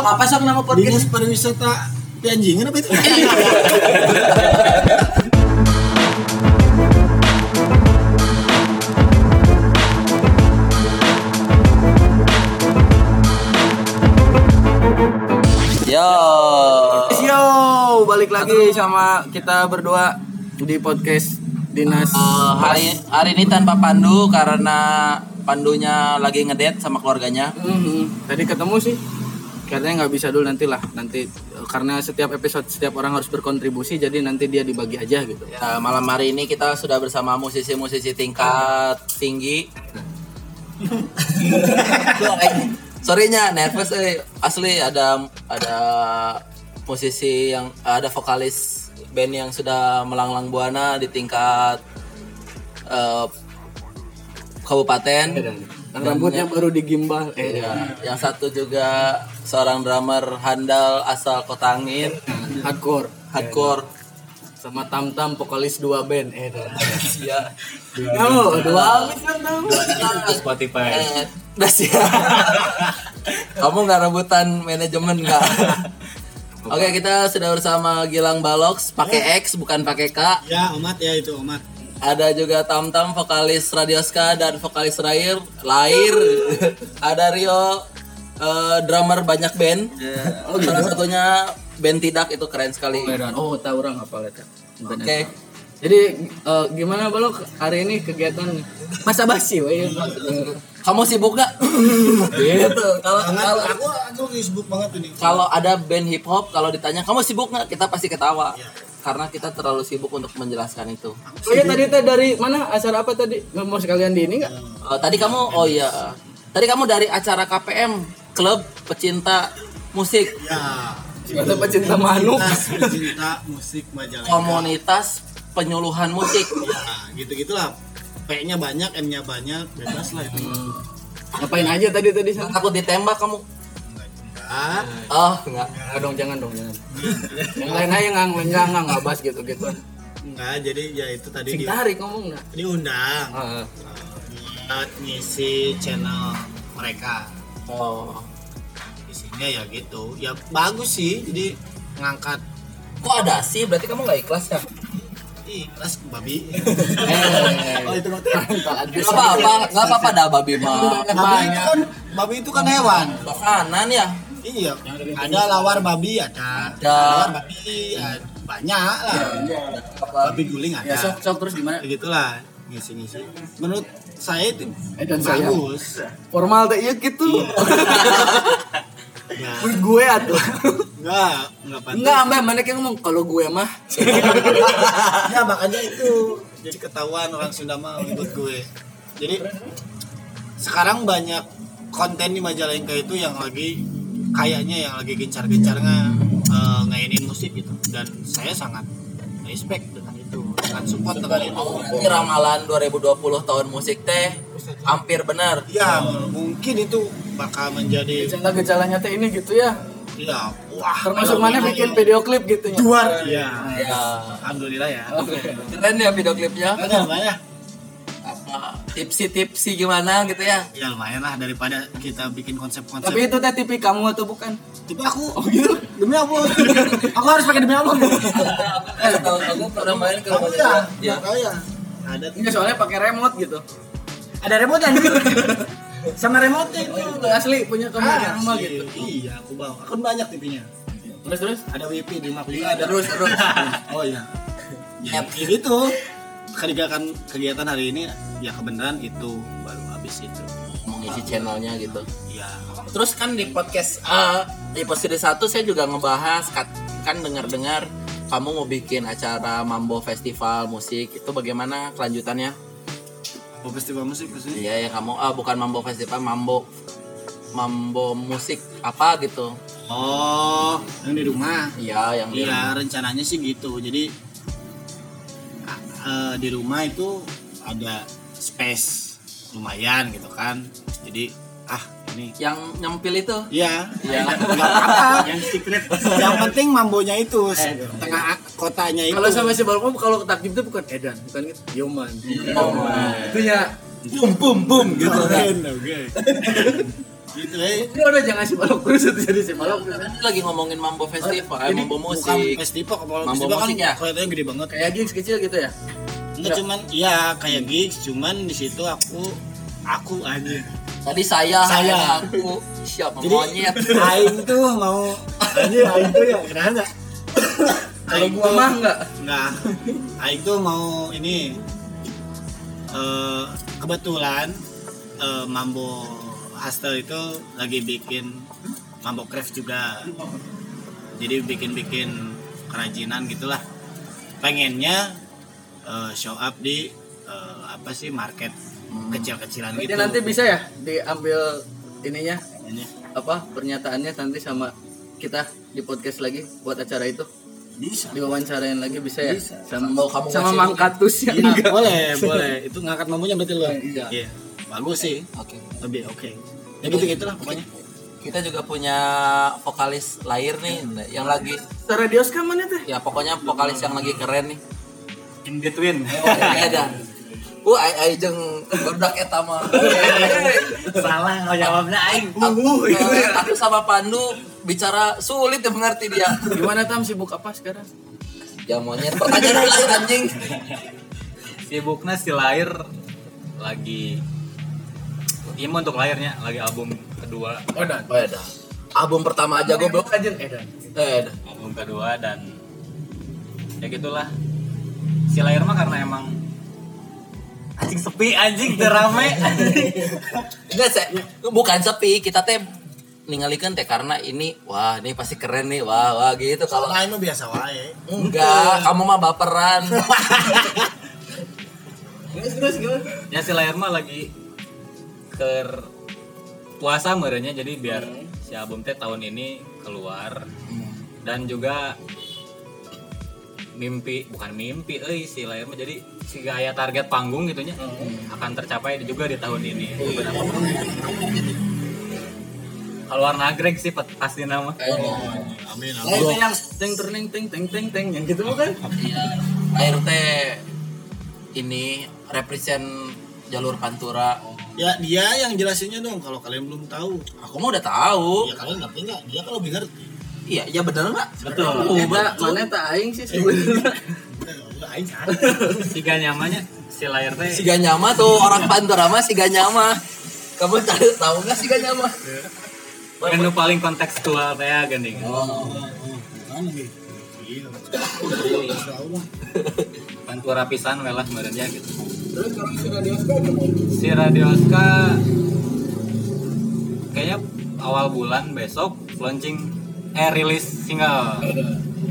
Sok apa sok nama Dinas podcast? pariwisata Pianjingan apa itu? Yo. Yo, balik lagi sama kita berdua di podcast Dinas. Eh, hari hari ini tanpa Pandu karena Pandunya lagi ngedate sama keluarganya. Mhm. Tadi ketemu sih. Katanya nggak bisa dulu nanti lah. Nanti eh, karena setiap episode setiap orang harus berkontribusi jadi nanti dia dibagi aja gitu. Nah, malam hari ini kita sudah bersama musisi-musisi tingkat tinggi. Sorrynya nervous eh asli ada ada musisi yang ada vokalis band yang sudah melanglang buana di tingkat eh, kabupaten. Yang rambutnya baru digimbal. Eh, Ya, yang satu juga seorang drummer handal asal Kota Angin, hardcore. hardcore. Sama Tam Tam vokalis dua band. Eh, dah. Ya, Oh, dua habis kan Tam. Spotify. eh, sih. Kamu nggak rebutan manajemen nggak? Oke, kita sudah bersama Gilang Balox, pakai X bukan pakai K. ya, Omat ya itu Omat. Ada juga Tam Tam vokalis Radioska dan vokalis Rair, Lair. Ada Rio eh, drummer banyak band. Salah satunya band Tidak itu keren sekali. Oh, tahu orang apa lihat. Oke. Jadi eh, gimana balok hari ini kegiatan masa basi we. Kamu sibuk gak? gitu. Kalau kalau Aku aku sibuk banget ini. kalau ada band hip hop kalau ditanya kamu sibuk nggak kita pasti ketawa karena kita terlalu sibuk untuk menjelaskan itu. Oh iya tadi teh dari mana acara apa tadi? Mau sekalian di ini enggak? Eh, tadi kamu oh iya tadi kamu dari acara KPM klub pecinta musik Ya. Kata pecinta manuk. Pecinta musik Majalengka. komunitas penyuluhan musik. Ya, gitu-gitulah. P-nya banyak, M-nya banyak, bebas lah itu. Ngapain aja tadi tadi? Takut ditembak kamu? Ah, Oh enggak. Enggak dong, jangan dong, jangan. Yang lain aja ngang enggak enggak enggak bahas gitu gitu. enggak, jadi ya itu tadi Sing di, tarik ngomong enggak? diundang Heeh. buat ngisi channel mereka. Oh. Isinya ya gitu. Ya bagus sih, jadi ngangkat Kok ada sih? Berarti kamu nggak ikhlas ya? ikhlas babi. Eh, oh, itu nanti. Gak apa-apa, gak apa-apa dah babi mah. Babi itu kan babi itu kan hewan. Makanan ya. Iya, ada lawar babi ada. Ada. Lawar babi ya, banyak lah. Babi guling ada. Ya sok sok terus gimana? Begitulah ngisi-ngisi. Menurut saya itu Eh, dan saya. bagus. Formal teh iya gitu. Ya, Menurut gue atuh. enggak, enggak pantas. Enggak, Mbak, mana yang ngomong kalau gue mah. ya makanya itu jadi ketahuan orang Sunda mah menurut gue. Jadi sekarang banyak konten di Majalengka itu yang lagi kayaknya yang lagi gencar-gencarnya eh, ngainin musik gitu dan saya sangat respect dengan itu sangat support dengan itu Berarti ramalan 2020 tahun musik teh hampir benar. ya mungkin itu bakal menjadi Gejala-gejalanya teh ini gitu ya. ya wah Termasuk mana bikin video klip gitu ya. luar ya Ya. alhamdulillah ya Keren ya video klipnya. lumayan Apa tipsi-tipsi gimana gitu ya. ya lumayan lah daripada kita bikin konsep-konsep Tapi itu teh TV kamu atau bukan? Tapi aku oh gitu demi Allah aku harus pakai demi Allah Eh, tahu aku pernah main ke Aku rumah ya, Ya. Ada Enggak soalnya pakai remote gitu. ada remote kan? Sama remote itu. Itu asli punya kamu di rumah gitu. Iya, aku bawa. Aku banyak TV-nya. Terus terus Ada wifi di rumah aku juga ada. Terus terus. Oh iya. Ya, gitu. Kegiatan kegiatan hari ini ya kebenaran itu baru habis itu. Mengisi channelnya gitu. Iya. Terus kan di podcast eh, di episode 1 saya juga ngebahas kan dengar-dengar kamu mau bikin acara Mambo Festival musik itu bagaimana kelanjutannya? Oh, festival musik sini. Iya ya kamu ah bukan Mambo Festival Mambo Mambo musik apa gitu. Oh, yang di rumah. Iya yang di Iya, rencananya sih gitu. Jadi eh, di rumah itu ada space lumayan gitu kan. Jadi ah ini yang nyempil itu. Iya, Iya. apa-apa. Yang secret. Yang penting mambonya itu tengah kotanya itu. Kalau sama si Balkom kalau takjub itu bukan edan, bukan gitu. Yoman. Oh, Itu ya bum bum bum gitu. Oke. Gitu eh Ini udah jangan si balok terus itu jadi si balok. Ini lagi ngomongin Mambo Festival, eh, Ini Mambo bukan musik. festival kalau Mambo festival kan ya? kelihatannya gede banget Kayak gigs kecil gitu ya. Enggak cuman iya kayak gigs cuman di situ aku aku aja Tadi saya, Saya. aku siapa jadi monyet. aing tuh mau aja aing tuh ya kenapa enggak Kalau gua mah enggak. Nah, Aing tuh mau ini eh kebetulan eh, Mambo Hostel itu lagi bikin Mambo Craft juga. Jadi bikin-bikin kerajinan gitulah. Pengennya eh, show up di eh, apa sih market kecil-kecilan Jadi gitu. nanti bisa ya diambil ininya Ini. apa pernyataannya nanti sama kita di podcast lagi buat acara itu Bisa. diwawancarain lagi bisa ya Bisa. sama Mau kamu sama ngasih Mang Katus ya Iya, boleh, boleh. Itu ngangkat mampunya berarti lu. Iya. Bagus sih. Oke. Lebih oke. Ya gitu gitulah pokoknya. Kita juga punya vokalis lahir nih yang lagi radio kan mana teh ya pokoknya vokalis yang lagi keren nih. in between Edan. Uh, ai ai jeung budak eta mah. salah nggak jawabnya aing Aku, aku sama Pandu bicara sulit ya mengerti dia. gimana tam sibuk apa sekarang Ya monyet pertanyaan lain anjing. sibuknya si lahir lagi ini mah untuk lahirnya lagi album kedua. Oh dan Oh, ya dah. Album pertama aja gue belum aja Edan. Eh dah. album kedua dan ya gitulah. Si lahir mah karena emang anjing sepi anjing terame Enggak, saya, bukan sepi, kita teh ningalikeun teh karena ini wah ini pasti keren nih. Wah wah gitu. Kalau lain mah biasa wae. enggak kamu mah baperan. Terus gimana ya si lahir mah lagi ker puasa merenya jadi biar si album teh tahun ini keluar. Dan juga mimpi bukan mimpi euy si lahir mah jadi si gaya target panggung gitunya akan tercapai juga di tahun ini. Beberapa keluar nagrek sih pasti nama. Amin. oh, itu yang teng teng teng teng teng teng yang gitu bukan iya. Air teh ini represent jalur pantura Ya dia yang jelasinnya dong kalau kalian belum tahu. aku mah udah tahu. Ya kalian ngerti nggak? Dia kan lebih ngerti. iya iya bener nggak? Betul. Beda, mana tak aing sih sebenarnya? Udah aing kan. tiga nyamanya si lahir teh. Si Ganyama tuh orang pantura mah si Ganyama. Kamu tahu tahu nggak si Ganyama? Menu paling kontekstual teh ya, gandeng oh Kan lagi. Iya. pantura pisan welah merenya gitu terus kalau si radio gimana si Radioska kayaknya awal bulan besok launching eh rilis single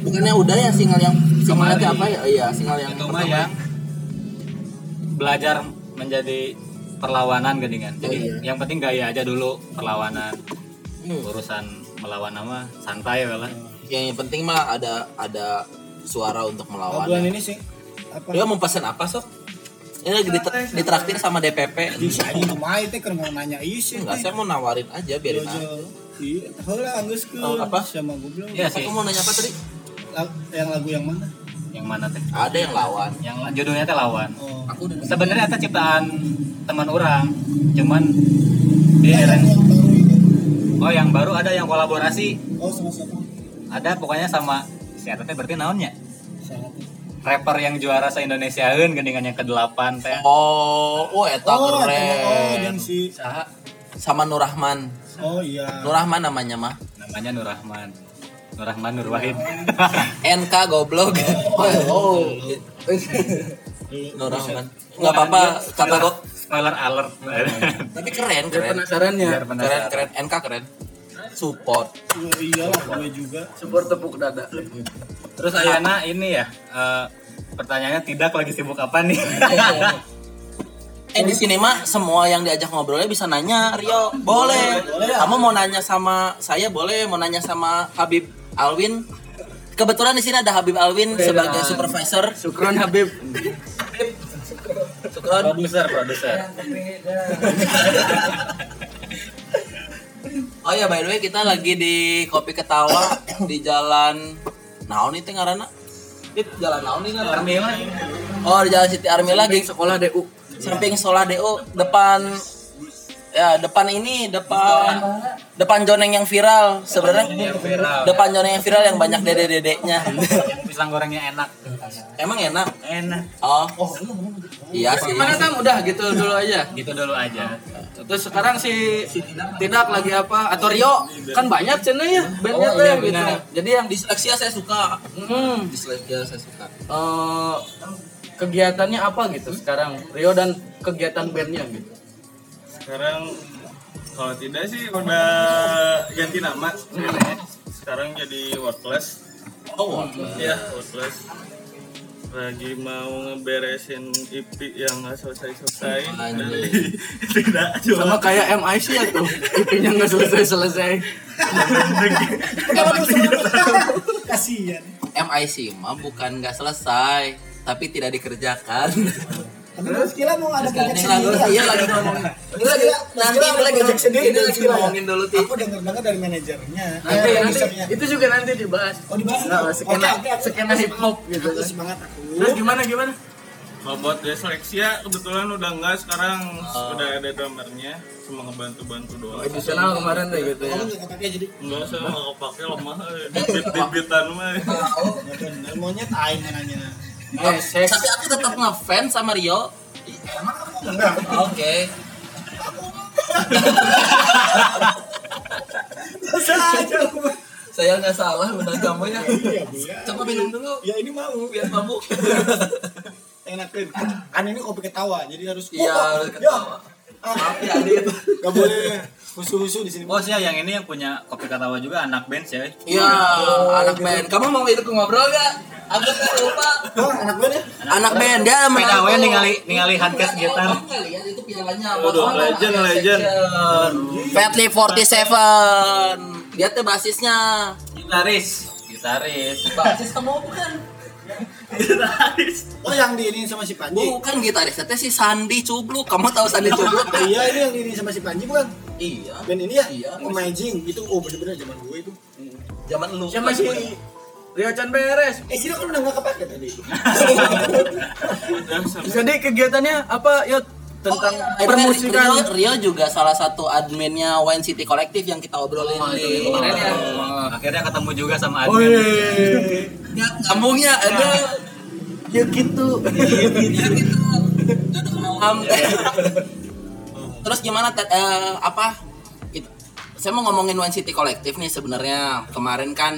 bukannya udah ya single yang single apa ya iya single yang itu mah yang belajar menjadi perlawanan gendingan jadi Oh, iya. yang penting gaya aja dulu perlawanan Hmm. urusan melawan nama santai lah yang penting mah ada ada suara untuk Oh, melawan bulan ini sih apa? Dia mau pesan apa sok? Ini lagi diter- ditraktir sama DPP. Bisa aja kemarin teh kan mau nanya iya sih. Enggak, saya mau nawarin aja biarin aja. Iya, heula anggeus ke Oh, apa? sama goblok. Iya sih Aku mau nanya apa tadi? Yang lagu yang mana? yang mana teh Ada yang lawan. yang judulnya teh lawan Oh. Aku udah sebenarnya itu ciptaan teman orang cuman di ini. oh yang baru ada yang kolaborasi Oh, sama siapa? ada pokoknya sama si Eta teh berarti naonnya. Rapper yang juara se Indonesiaeun gendingan yang ke-8 teh Oh, oh eta Oh, keren. oh, si Saha? Sama Nurrahman. Oh iya. Nurrahman namanya mah. namanya Nur Rahman Nur Rahman Nur Wahid NK goblok. Oh. Nurrahman. Enggak apa-apa kata kok. spoiler alert Tapi keren, keren. penasarannya Keren, keren. NK keren. Support. Oh, iyalah gue juga. support tepuk dada terus Ayana ini ya eh, pertanyaannya tidak lagi sibuk apa nih? Eh di sini mah semua yang diajak ngobrolnya bisa nanya Rio boleh? Kamu mau nanya sama saya boleh? Mau nanya sama Habib Alwin? Kebetulan di sini ada Habib Alwin sebagai supervisor. Sukron Habib. Sukron. Produser produser. Oh ya by the way kita lagi di Kopi Ketawa di jalan naon itu ngaranna? Dit, jalan naon nih ngaranna Armila oh di jalan Siti Armila di sekolah DU samping sekolah DO depan ya depan ini depan depan joneng yang viral sebenarnya Yang viral. depan joneng yang viral yang banyak dede dedeknya Yang pisang gorengnya enak. emang enak Enak. oh iya sih Mana tam udah gitu dulu aja. Gitu dulu aja. Terus sekarang si tidak lagi apa atau Rio kan banyak cina ya bandnya Oh, iya, gitu. benar. Jadi yang disleksia saya suka hmm, disleksia saya suka eh, kegiatannya apa gitu sekarang Rio dan kegiatan bandnya gitu. sekarang kalau tidak sih udah ganti nama sekarang jadi workless. Oh ya workless. Lagi mau ngeberesin IP yang nggak selesai selesai Anjir. tidak Sama cuma kayak MIC ya tuh, IP-nya nggak selesai-selesai. kasihan. MIC mah bukan nggak selesai tapi tidak dikerjakan tapi terus kira mau ada lagi sendiri iya ya? lagi ngomongin ini lagi Kira- nanti ini lagi project sendiri ini lagi ngomongin dulu ti aku denger dengar dari manajernya Nanti, nanti, produsernya. itu juga nanti dibahas. oh dibahas Nah, oke skena, oke oke. skena hip hop gitu. aku kan. semangat aku Terus gimana gimana? kalau buat Desleksia kebetulan udah enggak sekarang udah ada drummernya cuma ngebantu-bantu doang Edisional kemarin deh gitu ya. kamu nggak kepake jadi enggak nggak kepake lemah dibit-dibitan mah bener monyet aing nanya Eh, saya tapi aku tetap ngefans sama Rio. Oke. Saya nggak salah benar kamu ya? Iya bu ya. Coba minum dulu. Ya ini mau. Biar mabuk. Enak kan kan ini kopi ketawa jadi harus iya harus ya. ketawa maaf ya Adit nggak boleh husu-husu di sini Bos ya yang ini yang punya kopi katawa juga anak band ya. Iya, anak band. Kamu mau ikut ngobrol gak? Aku tuh lupa. oh anak gue ya Anak band dia menang. we ningali ningali hardcase gitar. Lihat itu pialanya? Waduh, legend, legend. Fatly 47. Dia tuh basisnya. Gitaris. Gitaris. Basis kamu bukan? Oh yang diinin sama si Panji Bukan gitaris, itu si Sandi Cubluk. Kamu tahu Sandi Cubluk? iya ini yang diinin sama si Panji bukan iya. band ini ya Iya. Amazing itu oh bener-bener zaman gue itu Zaman lu. Siapa sih? Rio Chan beres. eh kita kan udah nggak kepake tadi Jadi kegiatannya apa ya tentang Eh, permusikan? Rio, Rio juga salah satu adminnya Wine City Collective yang kita obrolin di kemarin ya. Akhirnya ketemu juga sama Oh, admin. iya. Ya, Kampungnya ada Ya gitu. Am- Terus gimana? Eh, apa? It- saya mau ngomongin One City Collective nih sebenarnya kemarin kan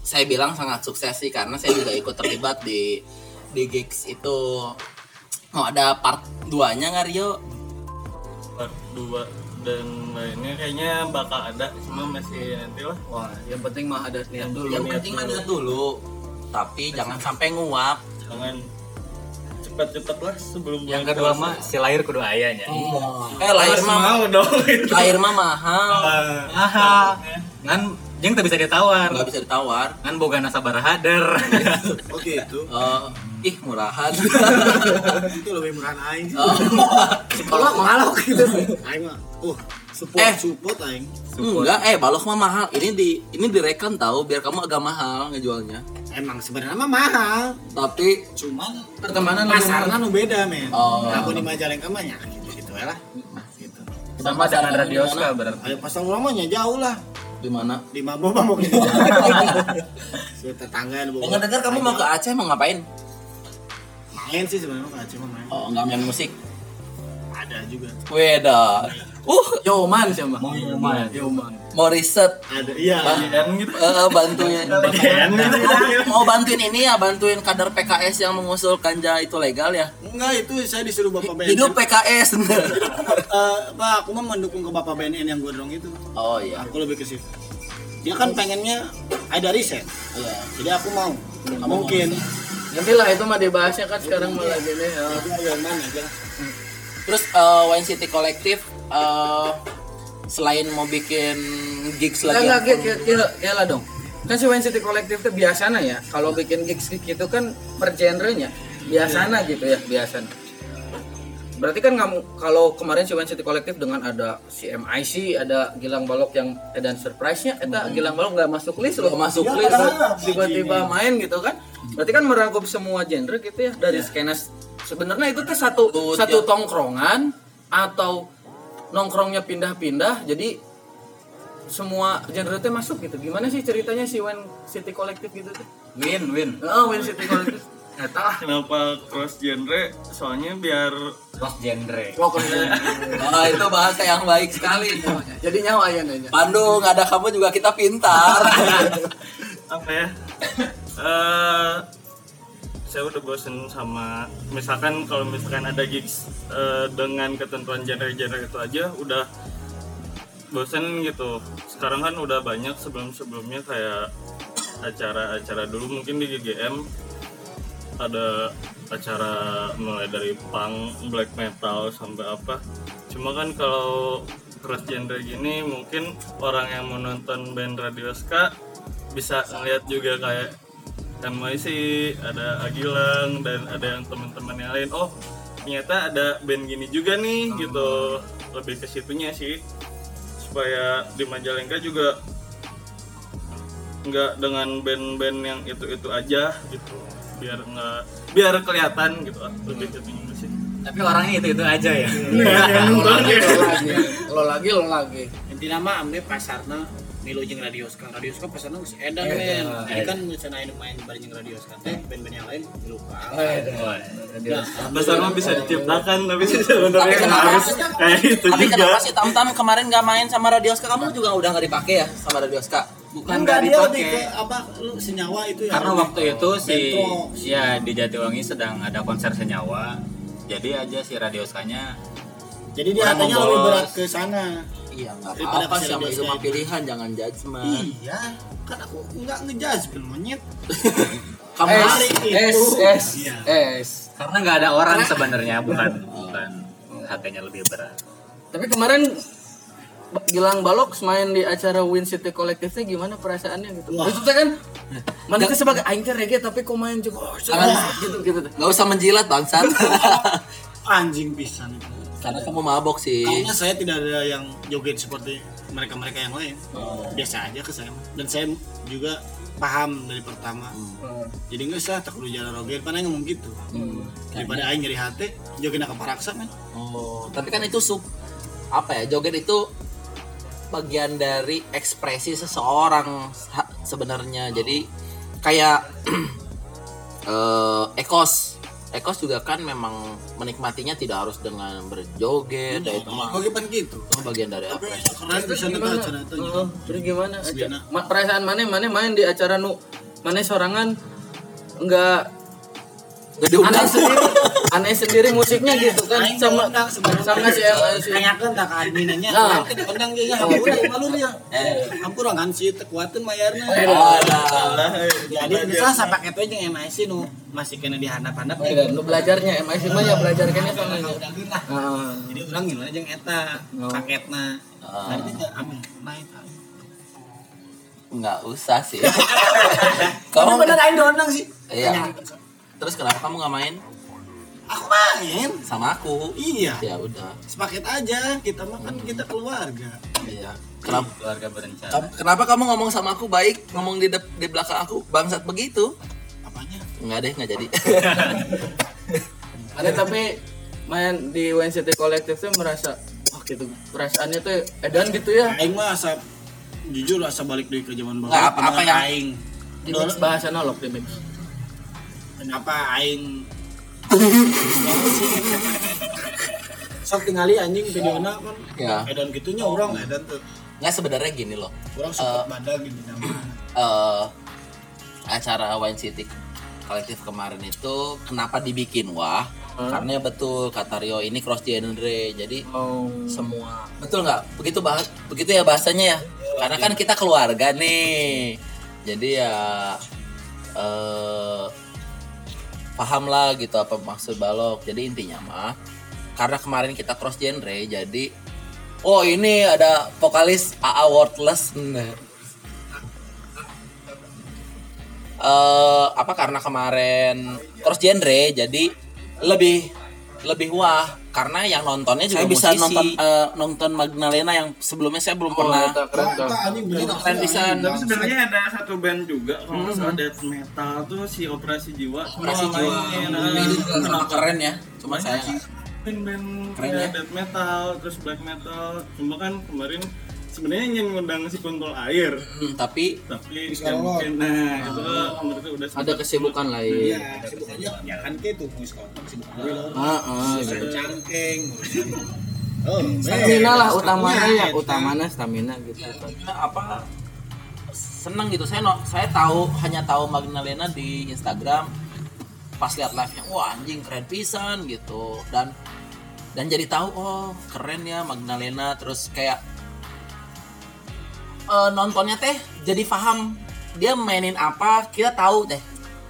saya bilang sangat sukses sih karena saya juga ikut terlibat di di gigs itu. Mau ada part 2-nya nggak Rio? part 2 dan lainnya kayaknya bakal ada cuma masih nanti lah Wah, yang penting mah ada niat dulu. Yang penting mah lihat dulu. Tapi jangan sampai nguap. jangan cepat-cepat lah sebelum Yang bulan kedua mah si lahir kudu ayahnya. Eh lahir mah mau dong itu lahir mah mahal. Ah, Aha. Ngan jeung teu bisa ditawar. Nggak bisa ditawar. Ngan boga nasabar hader. oke itu Eh, ih murahan. itu lebih murah aing Oh. sekolah mahal gitu aing mah uh support Eh. support aing Enggak, eh balok mah mahal. Ini di ini direkam tahu biar kamu agak mahal ngejualnya. emang sebenarnya mah mahal Tapi cuman Pertemanan pasarnya nu beda men Oh. aku di Majalengka mah ya gitu gitu lah gitu Sama dengan radio ska berarti. ayo pasar ulamanya jauh lah di mana? di Mabo mah mau gitu Sudah tetangga Dengar dengar kamu mau ke Aceh mau ngapain? Main sih sebenarnya Aceh mah main. Oh, enggak main musik. ada juga. Weda. Uh, Yoman siapa? Yoman. Yoman. mau riset. Ada iya. Dan gitu. Eh, bantuin. Dan gitu. mau bantuin ini ya bantuin kader PKS yang mengusul ganja itu legal ya? Enggak itu saya disuruh bapak BNN hidup PKS Eh, pak aku mah mendukung ke bapak BNN yang gondrong itu. Oh iya. Aku lebih ke situ. Dia kan pengennya ada riset. Iya. Jadi aku mau. Mungkin Nanti lah itu mah dibahasnya kan sekarang malah gini. ya. Terus eh, Wine City Collective eh, selain mau bikin gigs lagi enggak yang- kira, kira, kira lah dong. Kan si Wine City Collective itu biasanya ya, kalau bikin gigs gitu kan per genrenya biasanya gitu ya, biasanya. Berarti kan kamu kalau kemarin si City Collective dengan ada si MIC, ada Gilang Balok yang dan surprise-nya eta Gilang Balok nggak masuk list loh, masuk Iya, list. tiba-tiba main gitu kan. Berarti kan merangkup semua genre gitu ya dari skena sebenarnya itu tuh satu Betul, satu ya. tongkrongan atau nongkrongnya pindah-pindah jadi semua genre teh masuk gitu gimana sih ceritanya si When City Collective gitu tuh Win, win. oh When City Collective nggak tahu ah Kenapa cross genre? Soalnya biar Cross genre. pokoknya Nah, itu bahasa yang baik sekali. jadi nyawa ya nanya Pandu nggak ada kamu juga kita pintar. apa ya? Eh saya udah bosen sama misalkan kalau misalkan ada gigs eh, dengan ketentuan genre-genre itu aja udah bosen gitu. Sekarang kan udah banyak sebelum-sebelumnya kayak acara-acara dulu mungkin di GGM ada acara mulai dari punk, black metal sampai apa. Cuma kan kalau cross genre gini mungkin orang yang menonton band Radio Ska bisa ngeliat juga kayak MYC, ada Agilang dan ada yang teman-teman yang lain. Oh, ternyata ada band gini juga nih gitu. Lebih ke situnya sih supaya di Majalengka juga nggak dengan band-band yang itu-itu aja gitu biar nggak biar kelihatan gitu ah, lebih sih. Tapi orangnya itu-itu aja ya. lo lagi lo lagi. Lo lagi lo lagi. Inti nama amde pasarna milu jeung radioska radioska pasarna geus edan men. Jadi kan misalnya anu main bareng jeung radioska teh band-band yang lain milu ka besar mah bisa diciptakan tapi sebenarnya Tapi kenapa? harus kayak itu Tapi juga. kenapa sih? Tam Tam kemarin nggak main sama Radioska? Kamu juga udah nggak dipakai ya sama Radioska? Bukan enggak nggak dia lebih dipakai. ke apa lu senyawa itu ya Karena waktu itu si Metro. ya di Jatiwangi sedang ada konser senyawa. Jadi aja si radioskanya jadi dia katanya lebih berat ke sana Iya nggak apa-apa sama itu mah pilihan jangan judgement. iya kan aku enggak ngejudge kan monyet Hari itu. es es Iya. es karena nggak ada orang sebenarnya bukan bukan harganya lebih berat. tapi kemarin Gilang Balok main di acara Win City Collective gimana perasaannya gitu Wah. itu kan mana teh sebagai aing teh reggae tapi kok main juga oh, gitu gitu teh. nggak usah menjilat bangsat. anjing pisan itu Karena kamu mabok sih. Karena saya tidak ada yang joget seperti mereka-mereka yang lain. Biasa aja ke saya. Dan saya juga paham dari pertama. Jadi nggak usah tak perlu jalan roger, mana ngomong gitu. Daripada aing nyeri hati, joget nak paraksa men. Oh, tapi kan itu sub apa ya? Joget itu bagian dari ekspresi seseorang sebenarnya. Jadi kayak eh Ekos Ekos juga kan memang menikmatinya tidak harus dengan berjoget, ya itu mah pan gitu. itu bagian dari apa? Keren bisa acara itu. Oh, terus gimana perasaan mana mana main di acara nu mana sorangan enggak Gak aneh diundang sendiri aneh sendiri musiknya gitu kan Aing sama sebenarnya. sama si MIC Tanyakan tak adminannya. Nah. Nanti diundang dia hampura malu dia. Hampura kan sih tekuatin mayarnya. Jadi bisa saya pakai itu aja MIC nu masih kena dihandap-handap. Eh, lu belajarnya MIC mah ya belajar kene. Heeh. Jadi orang ngilangin aja yang eta Oh. paketna. Nanti dia amin naik. nggak usah sih. Kamu kamu bener aing diundang sih. Iya. Terus kenapa kamu nggak main Aku main. sama aku? Iya. Ya udah. Sepaket aja. Kita makan kita keluarga. Iya. Kenapa? Keluarga berencana. Kenapa kamu ngomong sama aku baik, ngomong di dep- di belakang aku bangsat begitu? Apanya? Enggak deh, nggak jadi. ada tapi main di WNCT Collective tuh merasa wah gitu perasaannya tuh edan gitu ya Aing mah asa jujur asa balik deui ke zaman Nggak, bahwa apa- apa yang- aing bahasa nolok mix kenapa aing? Sok tingali anjing videona kan Ya. edan gitunya orang edan tuh. Nggak sebenarnya gini loh. orang suka badag gitu nama eh acara Wine City kolektif kemarin itu kenapa dibikin wah? Karena ya betul kata Rio ini cross genre. Jadi oh. semua. Betul nggak? Begitu banget begitu ya bahasanya ya? Karena kan kita keluarga nih. Jadi ya eh paham lah gitu apa maksud balok jadi intinya mah karena kemarin kita cross genre jadi oh ini ada vokalis AA Worthless Nah. eh apa karena kemarin cross genre jadi lebih lebih wah karena yang nontonnya juga Saya bisa musisi. nonton, eh, nonton Magdalena yang sebelumnya saya belum pernah keren keren. Tuh anjing bener keren pisan. tapi sebenarnya ada satu band juga kalau nggak salah death metal tuh si operasi jiwa. Operasi Wah, Jiwa. mainin, ini juga kenal keren ya cuma saya band-band Keren ya. death metal terus black metal. Cuma kan kemarin sebenarnya ingin ngundang si kuntul air. Hmm, tapi tapi mungkin. Nah itu menurut udah ada kesibukan lain Iya, sibukannya ya kan kayak sibuk gue loh. ah, ah, Urusan cangkeng, urusan Oh, stamina lah utamanya ya Iya, utamanya stamina gitu. Apa seneng gitu. Saya no, saya tahu hanya tahu Magdalena di Instagram pas lihat live nya wah anjing keren pisan gitu. Dan dan jadi tahu oh keren ya Magdalena. Terus kayak eh, nontonnya teh jadi paham. Dia mainin apa kita tahu deh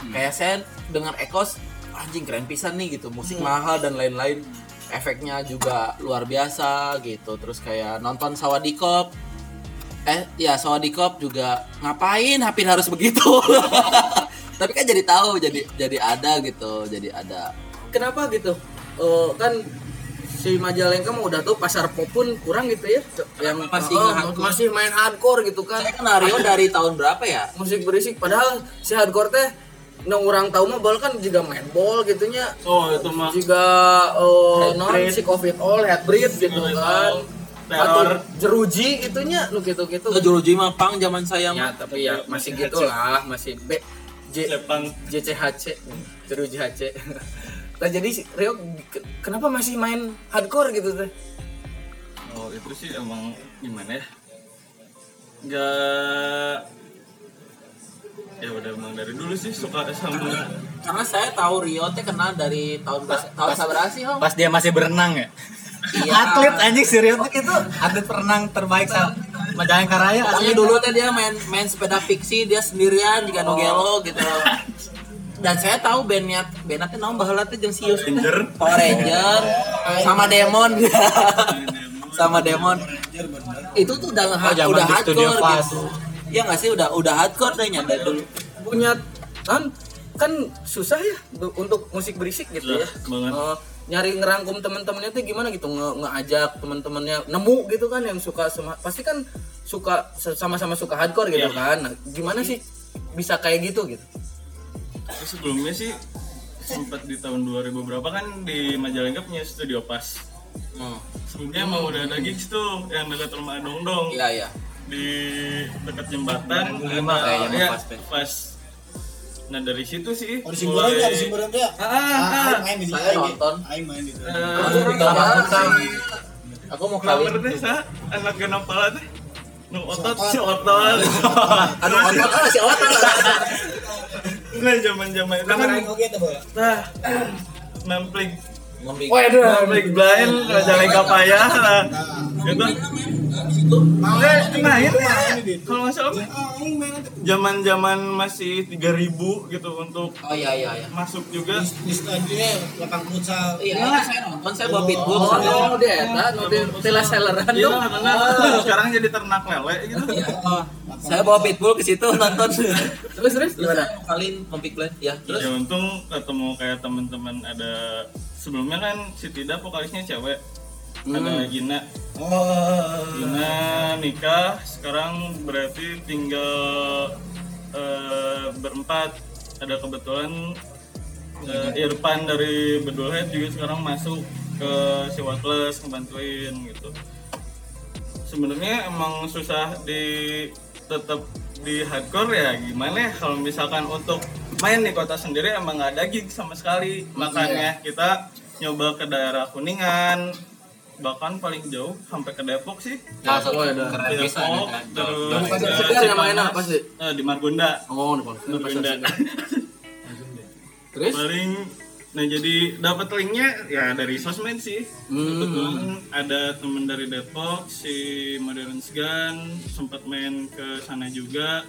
kayak saya dengar Ekos anjing keren pisan nih gitu. Musik mahal dan lain-lain. Efeknya juga luar biasa gitu. Terus kayak nonton Sawadikop eh ya Sawadikop juga ngapain? Hampir harus begitu. Tapi kan jadi tahu jadi jadi ada gitu jadi ada. Kenapa gitu? Eh, kan si Majalengka mah udah tuh pasar pop pun kurang gitu ya. Yang Masih oh, masih main hardcore gitu kan. Saya kenal Rio dari tahun berapa ya? Musik berisik padahal si hardcore teh nang orang tahu mah bal kan juga main ball gitunya. Oh itu mah. Juga oh, non si covid all headbreed gitu kan. teror. atau jeruji gitunya lu gitu gitu Ngejuruji mah pang zaman saya ya tapi ya masih gitulah masih B J Jepang JCHC jeruji HC nah jadi si Rio ke- kenapa masih main hardcore gitu teh oh itu sih emang gimana ya nggak ya udah emang dari dulu sih suka sama karena saya tahu Rio teh kenal dari tahun ber- tahun sabar sih Hong Pas dia masih berenang ya. Iya. Atlet anjing serius itu atlet perenang terbaik sa Majalengka Raya Pokoknya dulu teh dia main main sepeda fiksi dia sendirian di Gano Gelo gitu. Dan saya tahu bandnya bandnya teh naon baheula teh jeung Sius. Ranger. Power Ranger sama Demon. sama Demon. Itu tuh udah Oh, udah hardcore gitu. Iya nggak sih udah udah hardcore deh dari dulu. punya kan kan susah ya untuk musik berisik gitu ya Susah banget. Eh, nyari ngerangkum teman-temannya tuh gimana gitu nge ngajak teman-temannya nemu gitu kan yang suka sama pasti kan suka sama-sama suka hardcore gitu Iya. kan nah, gimana sih bisa kayak gitu gitu sebelumnya sih sempat di tahun 2000 berapa kan di Majalengka punya studio pas Hmm. sebelumnya emang udah ada gigs tuh yang dekat rumah Dong Dong Iya iya. di dekat jembatan Lima kayaknya iya, pas, pas nah dari situ sih Oh, di Simburan ya, di Simburan tuh ya. Ah, ah, Ah, ah. Main di Saya Aing- nonton. Aing main di situ. Eh, Aku mau Kabar kawin. teh sa anak genap pala teh nu otot si otot Aduh otot ah si otot. nah zaman zaman itu kan bola. nah namplik Ngombe. namplik blind Majalengka payah nah main ya kalau nggak salah Ah, Aing main itu. zaman zaman masih 3000 gitu untuk Oh iya iya iya. masuk juga. Di stadionnya lapang futsal. Iya, saya nonton saya bawa pitbull. Oh no Iya, dong karena sekarang jadi ternak lele gitu. Oh, saya bawa pitbull ke situ nonton. terus terus gimana? Kalian kompik plan? Ya. Terus? Ya untung ketemu kayak teman-teman ada sebelumnya kan si Tida vokalisnya cewek. Ada Gina. Oh. Gina nikah, sekarang berarti tinggal eh, berempat. Ada kebetulan eh, Irfan dari Bedulhead juga sekarang masuk ke si Watles ngebantuin gitu. Sebenarnya emang susah di tetap di hardcore ya gimana ya kalau misalkan untuk main di kota sendiri emang nggak ada gig sama sekali makanya kita nyoba ke daerah Kuningan bahkan paling jauh sampai ke Depok sih. Salah satu Oh, ada. keren bisa nih Depok. Terus Segar yang main apa sih? eh, di Margonda oh di Margonda terus? Paling nah jadi dapat linknya ya dari sosmed sih. Hmm. kebetulan ada temen dari Depok si Modern Sgan sempat main ke sana juga.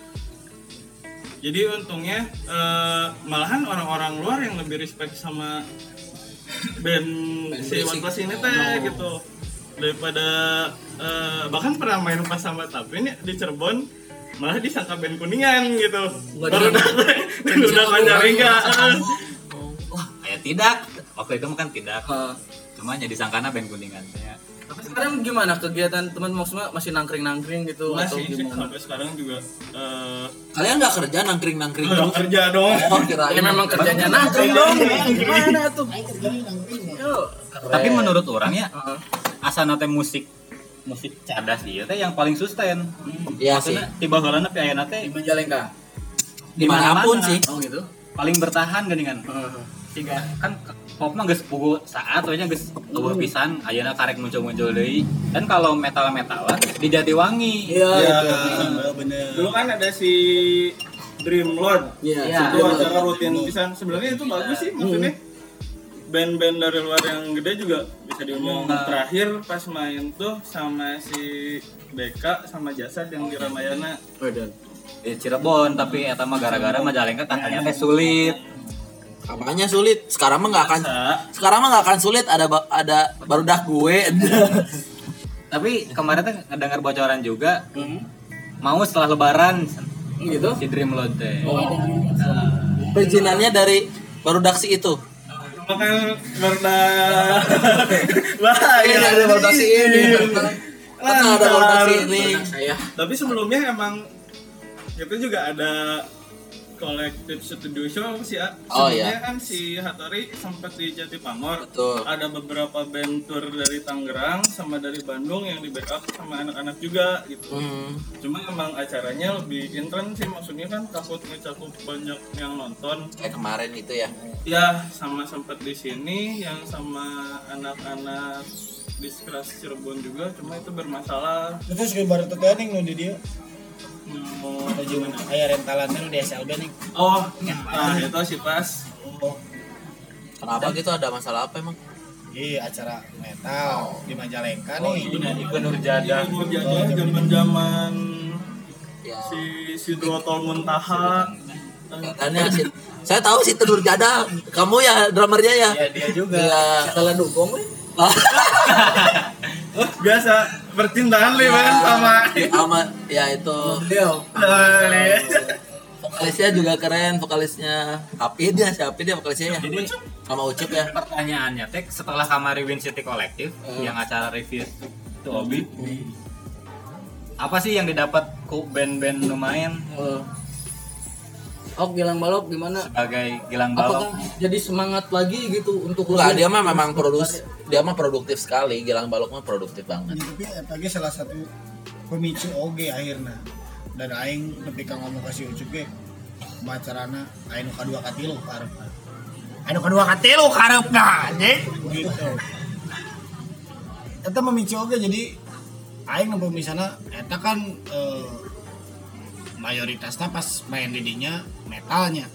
Jadi untungnya eh, malahan orang-orang luar yang lebih respect sama band si One Plus ini teh gitu daripada eh, bahkan pernah main pas sama tapi ini di Cirebon malah disangka band kuningan gitu baru datang udah panjaringga Wah, ya tidak. Waktu itu mah kan tidak. Eh, Cuma jadi sangkana band kuningan. Ya. Tapi sekarang gimana kegiatan teman maksudnya masih nangkring nangkring gitu atau masih sih gimana sampai sekarang juga eh kalian nggak kerja nangkring nangkring belum dong? kerja dong Oh kira ini memang kerjanya nangkring dong gimana tuh. Yo, Tapi menurut orang ya asana teh musik musik cadas ieu teh yang paling sustain. Iya sih. Tiba heula teh ayeuna teh di Majalengka Di mana pun mana-mana. sih. oh gitu paling bertahan geuningan. Heeh. Tiga kan pop mah geus pugu saat we nya geus eueuh pisan ayeuna karek muncul-muncul deui. Dan kalau metal-metalan di Jatiwangi. iya ya gitu. bener Dulu kan ada si Dream Lord. iya Iya. Itu acara rutin pisan. Sebenarnya itu bagus sih maksudnya. Band-band dari luar yang gede juga bisa diundang. Terakhir pas main tuh sama si BK sama Jasad yang di Ramayana. Waduh. Di Cirebon tapi eta mah gara-gara Majalengka katanya teh sulit. Apanya sulit? Sekarang mah nggak akan sekarang mah nggak akan sulit ada ada baru dah gue. Tapi kemarin tuh ngedengar bocoran juga mau setelah lebaran gitu si Dream Lord teh. Perizinannya dari baru daksi itu. Makan berda. Wah, Ini ada baru daksi ini. Pernah ada ini. saya Tapi sebelumnya emang itu juga ada kolektif studio show sih ya. Oh, Sebelumnya iya. kan si Hattori sempat di Jatipamor. Betul. Ada beberapa band tour dari Tangerang sama dari Bandung yang di backup sama anak-anak juga gitu. Hmm. Cuma emang acaranya lebih intens sih maksudnya kan takut ngecakup banyak yang nonton. Kayak kemarin itu ya. Ya sama sempat di sini yang sama anak-anak di Cirebon juga cuma itu bermasalah. terus kayak baru tuh ning nu di dia Hmm, ada juga kayak rentalannya nu di SLB nih Oh, nah itu sih pas. oh Kenapa gitu ada masalah apa emang? iya acara metal di Majalengka nih Ikut Nurjada. Iya, jadi zaman-zaman Ya. si si Drotol Muntaha. Katanya sih. Saya tahu si Tedur Jada. Kamu ya drummernya ya? Ya dia juga. Iya. setelah dukung. Biasa percintaan nih kan sama Sama ya itu. Dia vokalisnya juga keren vokalisnya. Hapid ya si Hapid ya vokalisnya ya? Jadi sama Ucup ya? pertanyaannya teh setelah Kamari Win City Collective yang acara review itu Obi apa sih yang didapat ku band-band lumayan oh Oh, Gilang Balok gimana? sebagai Gilang Apakah Balok jadi semangat lagi gitu untuk Enggak, dia mah memang produs dia mah produktif sekali Gilang Balok mah produktif banget. Tapi lagi salah satu pemicu oge akhirnya. Dan aing nepi ka ngomong kasih ucup ge macarana aing nu kadua katilu karepna. Aing nu kadua katilu karepna anjing. Gitu. Eta memicu oge jadi aing nempuh misalnya eta kan eh, mayoritasnya pas main didinya metalnya.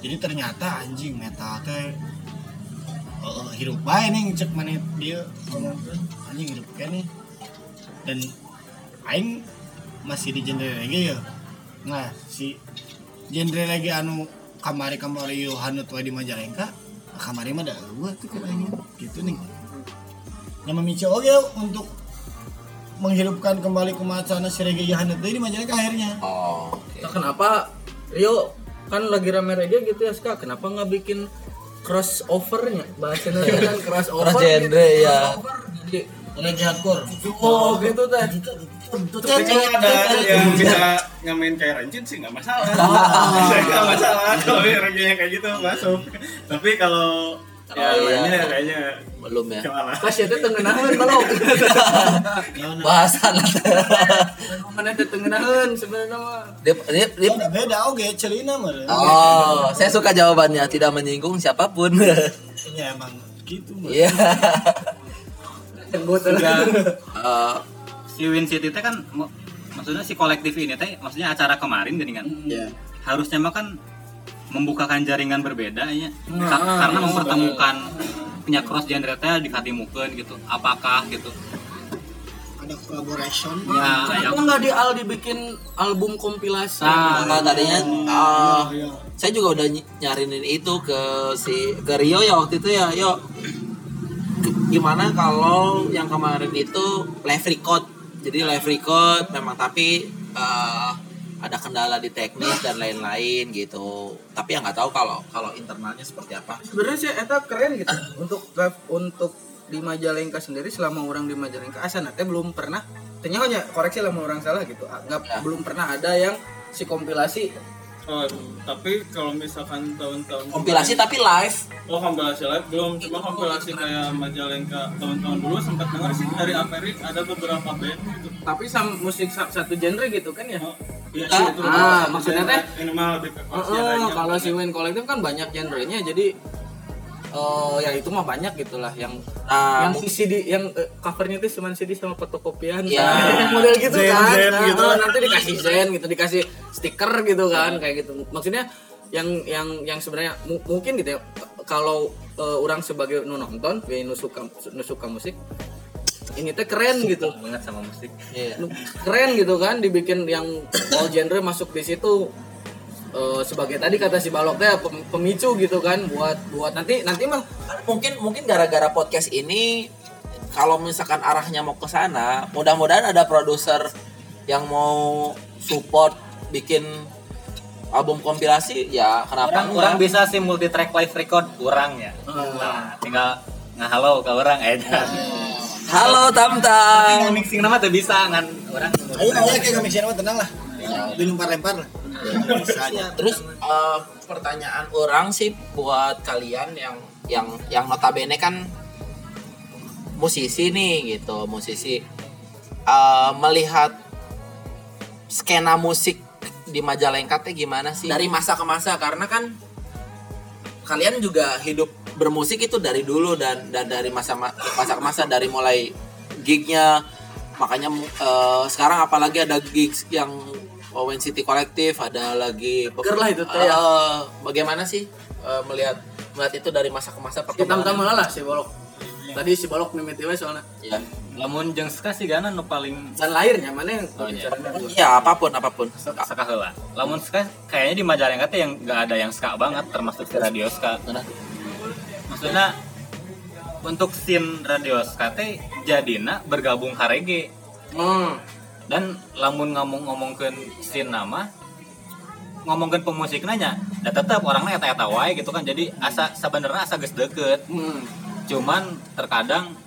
Jadi ternyata anjing metal teh eh, hidup bae nih cek mana dia. Anjing hidup kayak nih. Dan aing masih di genre reggae ya. Nah si genre reggae anu kamari kamari yo hanut wae di Majalengka kamari mah dah gua tuh kayaknya gitu nih. Yang memicu oke untuk menghidupkan kembali ke macana si reggae hanut di Majalengka akhirnya. Oh oke. Nah, kenapa? Rio kan lagi rame reggae gitu ya Ska. Kenapa nggak bikin crossovernya bahasanya kan crossover Cross genre, ya. crossover jadi reggae hardcore oh gitu teh Tapi kalau ada yang bisa nyamain kayak Rancid sih nggak masalah. Nggak masalah kalau yang kayak gitu masuk. Tapi kalau ya Oh, iya. lainnya kayaknya belum ya. pas ya teh tengenahan balok bahasan. Mana teh tengenahan sebenarnya? Mah dia, dia, dia Beda beda oke celina mah oh saya suka jawabannya tidak menyinggung siapa pun. Ya emang gitu mah iya. Eh, si Win City teh kan maksudnya si kolektif ini teh maksudnya acara kemarin gini kan? Ya harusnya mah kan membukakan jaringan berbeda ya Nah, Ka- karena iya, mempertemukan punya cross genre teh dikatimukeun gitu. Apakah gitu? Ada collaboration? Ya yang Kenapa nggak di Al dibikin album kompilasi? Nah, Nah, tadinya uh, saya juga udah ny- nyarinin itu ke si ke Rio ya waktu itu ya, yo. G- Gimana kalau yang kemarin itu live record. Jadi live record memang tapi uh, ada kendala di teknis dan lain-lain gitu. Tapi yang nggak tahu kalau kalau internalnya seperti apa. Sebenarnya sih eta keren gitu. Untuk live- untuk di Majalengka sendiri selama orang di Majalengka asana teh belum pernah ternyata koreksi lah orang salah gitu. Nggak Ya. belum pernah ada yang si kompilasi Oh, tapi kalau misalkan tahun-tahun kompilasi tapi live Oh kompilasi live belum, cuma kompilasi kayak Majalengka tahun-tahun dulu sempat dengar sih dari Amerik ada beberapa band gitu. Tapi sama musik sa- satu genre gitu kan ya? Oh, iya Ah, sih itu. ah, maksudnya teh? ini mah lebih ke Oh, kalau si Win Collective kan banyak genrenya jadi eh ya itu mah banyak gitulah yang Nah, yang CD yang eh, covernya itu cuma CD sama fotokopian Iya. model gitu Zen, kan zen Nah, gitu. nanti dikasih zen gitu dikasih stiker gitu kan kayak gitu maksudnya yang yang yang sebenarnya mu- mungkin gitu ya kalau eh, orang sebagai nu nonton ya nu suka nu suka musik ini teh keren gitu banget sama musik iya. Nu- keren gitu kan dibikin yang all genre masuk di situ Eh, sebagai tadi kata si balok teh pem- pemicu gitu kan buat buat nanti nanti mah mungkin mungkin gara-gara podcast ini kalau misalkan arahnya mau ke sana mudah-mudahan ada produser yang mau support bikin album kompilasi ya kenapa orang, enggak? orang bisa sih multi track live record orang ya. Nah, tinggal ngahalo ke orang aja halo tam tam. Tapi mixing nama tuh bisa ngan orang Ayo ayo kayak kami mah tenang lah. Dilempar-lempar lah. Bisa aja. terus eh, pertanyaan orang sih buat kalian yang yang yang notabene kan musisi nih gitu musisi Eh, melihat skena musik di Majalengka teh gimana sih dari masa ke masa karena kan kalian juga hidup bermusik itu dari dulu dan dan dari masa masa ke masa dari mulai gignya makanya eh, sekarang apalagi ada gigs yang Owen City Collective ada lagi Ger lah itu teh ya. Eh, bagaimana sih eh, melihat melihat itu dari masa ke masa kita perkembangan? lah si bolok. Tadi si bolok mimiti we soalnya. Ya lamun jeung ska sih gana nu paling dan lahirnya mana yang Oh, iya. bicaranya dulu. ya apa pun apa pun. Ska heula. Lamun ska kayaknya di Majalengka teh yang nggak ada yang ska banget termasuk si radio ska maksudnya untuk scene radio ska teh jadina bergabung ka reggae. Hmm. Dan lamun ngomong ngomongkeun scene nama ngomongkeun pemusik nanya dan tetap orangnya eta eta wae gitu kan. Jadi asa sebenarnya asa geus deket Hmm. cuman terkadang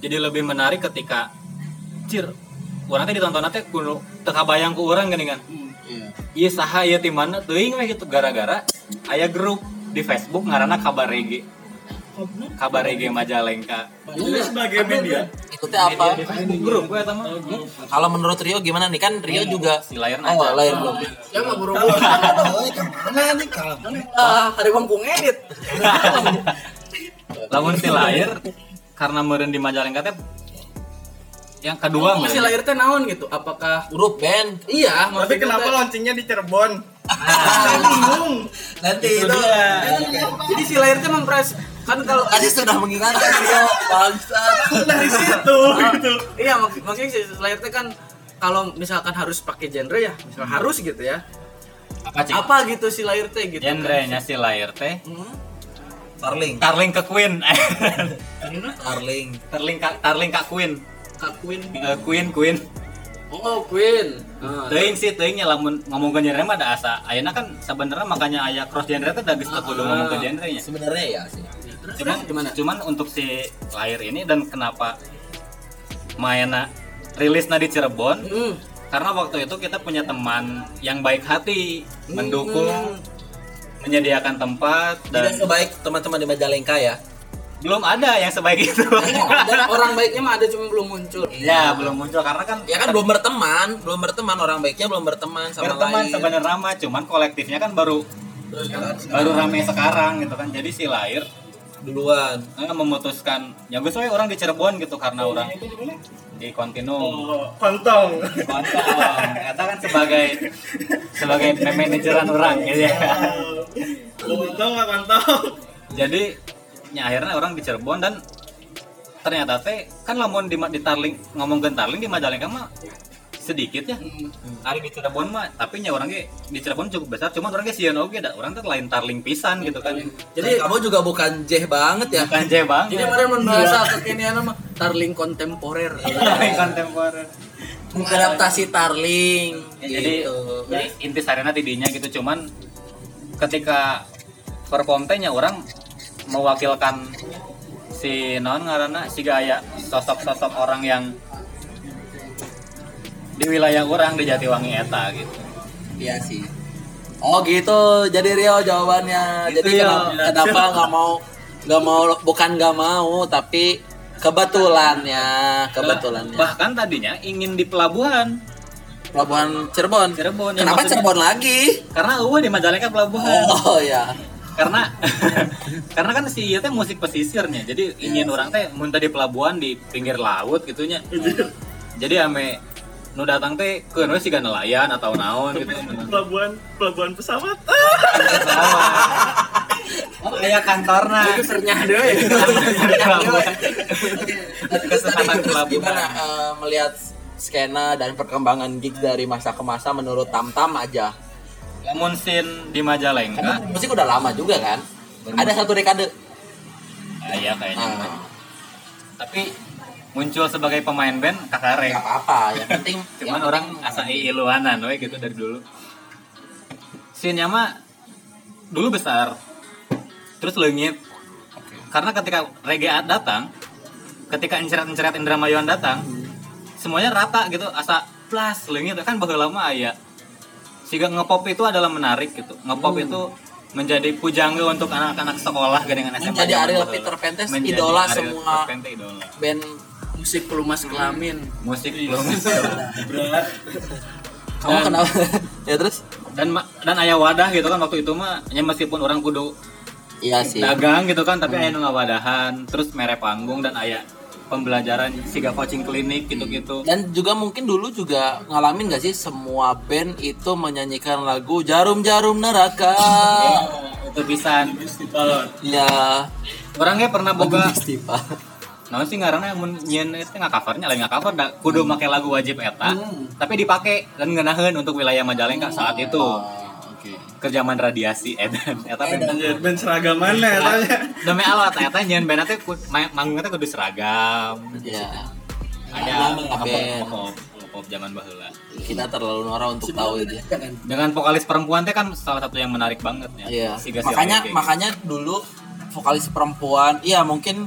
jadi lebih menarik ketika cir orang teh ditonton teh kudu teka bayang ku orang gini kan. Iya. Saha ieu ti mana teuing we gitu. Gara-gara aya grup di Facebook ngaranna kabar reggae kabar reggae Majalengka. Ini sebagai media. itu teh apa? Grup gue sama. Kalau menurut Rio gimana nih? Kan Rio juga si layar oh aja. Lahir belum. Ya mah buru Oh, ke mana nih? Kalau ah hari bangku ngedit. Lamun si layar karena meureun di Majalengka teh yang kedua si meureun. lahir teh naon gitu? Apakah grup band. Iya Tapi kenapa launchingnya di Cirebon? Nanti itu itu. dia. Jadi si lahir teh mempres kan kalau tadi sudah mengingatkan Rio bangsat Dari situ gitu. iya mak maksudnya si lahir teh kan kalau misalkan harus pakai genre ya misal harus gitu ya. Apa cik? Apa gitu si lahir teh gitu genrenya si layar teh? Hmm. Starling. Tarling ke Queen. Starling. Tarling ka Tarling ka Queen. Kak Queen. Eh, Queen Queen oh Queen. Ah, Teuing sih teuingnya lamun ngomongkeun genre mah ada asa. Ayeuna kan sebenarnya makanya aya cross genre teh da geus teu kudu ngomong ke genrenya. Sebenarnya ya sih. Cuman Gimana? cuman untuk si lahir ini dan kenapa Mayana rilisnya di Cirebon Hmm. karena waktu itu kita punya teman yang baik hati mendukung menyediakan tempat tidak dan sebaik teman-teman di Majalengka ya belum ada yang sebaik itu. Dan orang baiknya mah ada cuma belum muncul. Ya belum muncul karena kan ya kan belum berteman belum berteman. Orang baiknya belum berteman sama berteman lain. sebenarnya mah cuman kolektifnya kan baru baru rame sekarang gitu kan. Jadi si lahir duluan. Eh, memutuskan ya gue soalnya orang di Cirebon gitu karena orang di kontinu Oh, kontong. Kontong. Kata kan sebagai sebagai manajeran orang gitu ya. Kontong nggak kontong? Jadi ya akhirnya orang di Cirebon dan ternyata teh kan lamun di, di Tarling ngomongin Tarling di Majalengka mah sedikit ya. Ari di Cirebon mah tapi nya orang ge di Cirebon cukup besar cuman orang ge sieun oge da orang tuh lain Tarling pisan gitu kan. jadi kamu juga bukan jeh banget ya Bukan je bang. jadi kemarin membahasa kekinian mah Tarling kontemporer Tarling kontemporer. mengadaptasi Tarling Ya, jadi, gitu. jadi inti sarena tidinya gitu cuman ketika perform teh nya orang mewakilkan si non ngaranna si gaya sosok-sosok orang yang di wilayah orang di Jatiwangi eta gitu. Iya sih. Oh gitu, jadi Rio jawabannya. Gitu, jadi Rio. kenapa, kenapa nggak mau nggak mau bukan nggak mau tapi kebetulannya kebetulannya bahkan tadinya ingin di pelabuhan pelabuhan Cirebon. Cirebon, ya, Kenapa maksudnya- Cirebon lagi? karena gue di Majalengka pelabuhan Oh ya. Karena karena kan si iya teh musik pesisirnya jadi ingin orang teh muntah di pelabuhan di pinggir laut gitunya. Jadi ame nu datang teh ke nu sih nelayan atau naon? Gitu. pelabuhan pelabuhan pesawat. Oh kayak kantorna. Itu sernyah deh. Ya. pelabuhan. Kesempatan Terus pelabuhan gimana eh, melihat skena dan perkembangan gigs dari masa ke masa menurut Tam Tam aja? Lamun scene di Majalengka. Karena musik udah lama juga kan. Ada satu dekade. ah, iya kayaknya. Nah, tapi muncul sebagai pemain band kakare nggak apa-apa. Yang penting cuman yang orang asa iluanan we gitu dari dulu. Scene mah dulu besar. Terus leungit. Karena ketika reggae datang ketika enceret-enceret Indra Mayuan datang semuanya rata gitu asa plus leungit. Kan baheula lama aya sehingga ngepop itu adalah menarik gitu ngepop itu menjadi pujangga untuk anak-anak sekolah dengan SMA Menjadi Ariel. Peter Menjadi idola Ariel semua. Teh idola band Musik pelumas kelamin. musik belum kamu Dan- kenapa? ya terus? dan dan ayah wadah gitu kan waktu itu mah ya meskipun orang kudu Iya sih. dagang gitu kan tapi ayah nu ngawadahan terus mere panggung dan ayah pembelajaran siga coaching klinik gitu-gitu. Dan juga mungkin dulu juga ngalamin gak sih semua band itu menyanyikan lagu Jarum-jarum Neraka. itu pisan ya. orangnya pernah boga. Nah sih ngaranna mun nyeun itu nggak covernya lain nggak cover da, kudu make lagu wajib eta. Tapi dipake dan ngeunaheun untuk wilayah Majalengka saat itu. Oh, Oke. kerjaman radiasi edan eta band Anjir, band seragam mana ya tanya demi Allah eta nyeun band teh manggung teh kudu seragam Ya. aya Lama pop pop zaman baheula Kita terlalu norak untuk tahu itu. ya. dengan vokalis perempuan teh kan salah satu yang menarik banget ya Iya. Siga si Makanya makanya dulu vokalis perempuan, iya mungkin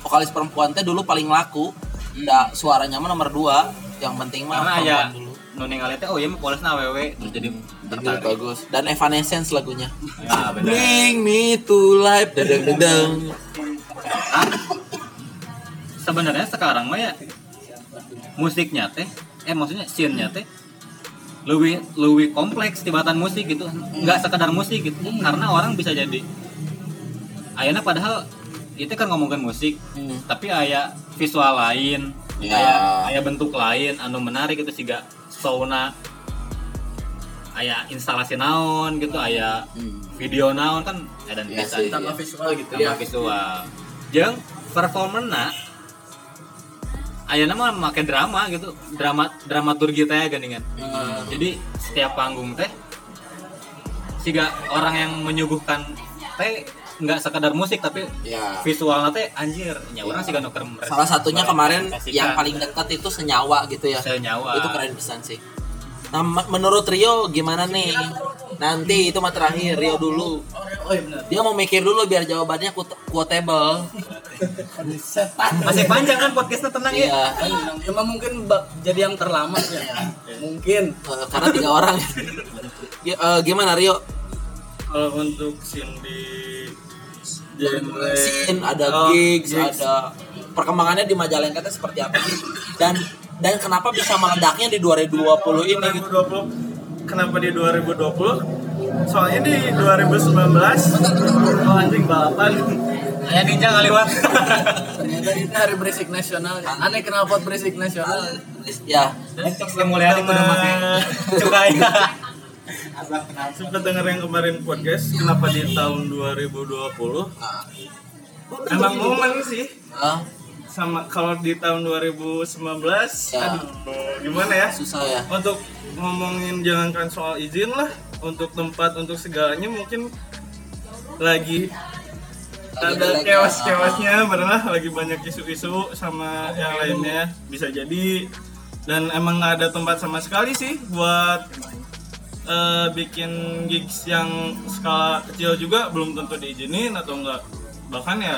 vokalis perempuan teh dulu paling laku. Nggak suaranya mah nomor dua. Yang penting mah perempuan dulu. Nu ningali teh oh iya mah polosna awewe terus jadi tertarik bagus. Dan Evanescence lagunya. ya benar Bring me to life. Dedeng. Ah, sebenarnya sekarang mah ya musiknya teh eh maksudnya scene-nya teh lebih lebih kompleks tibatan musik gitu nggak sekedar musik gitu karena orang bisa jadi ayana padahal itu kan ngomongin musik Hmm. tapi aya visual lain Ya. aya aya bentuk lain anu menarik itu siga sauna aya instalasi naon gitu aya Hmm. video naon kan ada Iya bisa sih. Tambah visual gitu tambah ya. visual jeung ayana mah make drama gitu drama dramaturgi teh geuningan jadi setiap panggung teh siga orang yang menyuguhkan teh nggak sekedar musik tapi Ya. visualnya teh anjir nya orang sih nuker Salah satunya kemarin yang paling dekat itu senyawa gitu ya. senyawa Itu keren pisan sih. Nah, menurut Rio gimana nih? Nanti itu mah terakhir Rio dulu. Oh iya benar. Dia mau mikir dulu biar jawabannya quotable. masih panjang kan podcastnya tenang ya Iya. Emang mungkin jadi yang terlama ya. Mungkin. Eh, karena tiga orang. Eh, gimana Rio? kalau untuk scene di genre Scene, ada Oh, gigs, gigs. ada perkembangannya di Majalengka itu seperti apa sih? Dan dan kenapa bisa meledaknya di 2020 ini gitu? 2020 kenapa di 2020 soalnya di 2019 oh anjing balapan ayah ninja ngaliwat Ternyata ini hari berisik nasional. Aneh kenapa berisik nasional? Ya, kudu make cukai sempat denger yang kemarin podcast kenapa di tahun 2020 emang momen sih. Eh, sama kalau di tahun 2019 Ya. aduh gimana ya? Susah ya. untuk ngomongin jangankan soal izin lah untuk tempat untuk segalanya mungkin lagi ada chaosnya benar lagi banyak isu-isu sama yang lainnya bisa jadi. Dan emang nggak ada tempat sama sekali sih buat eh, bikin gigs yang skala kecil juga belum tentu diizinin atau enggak. Bahkan ya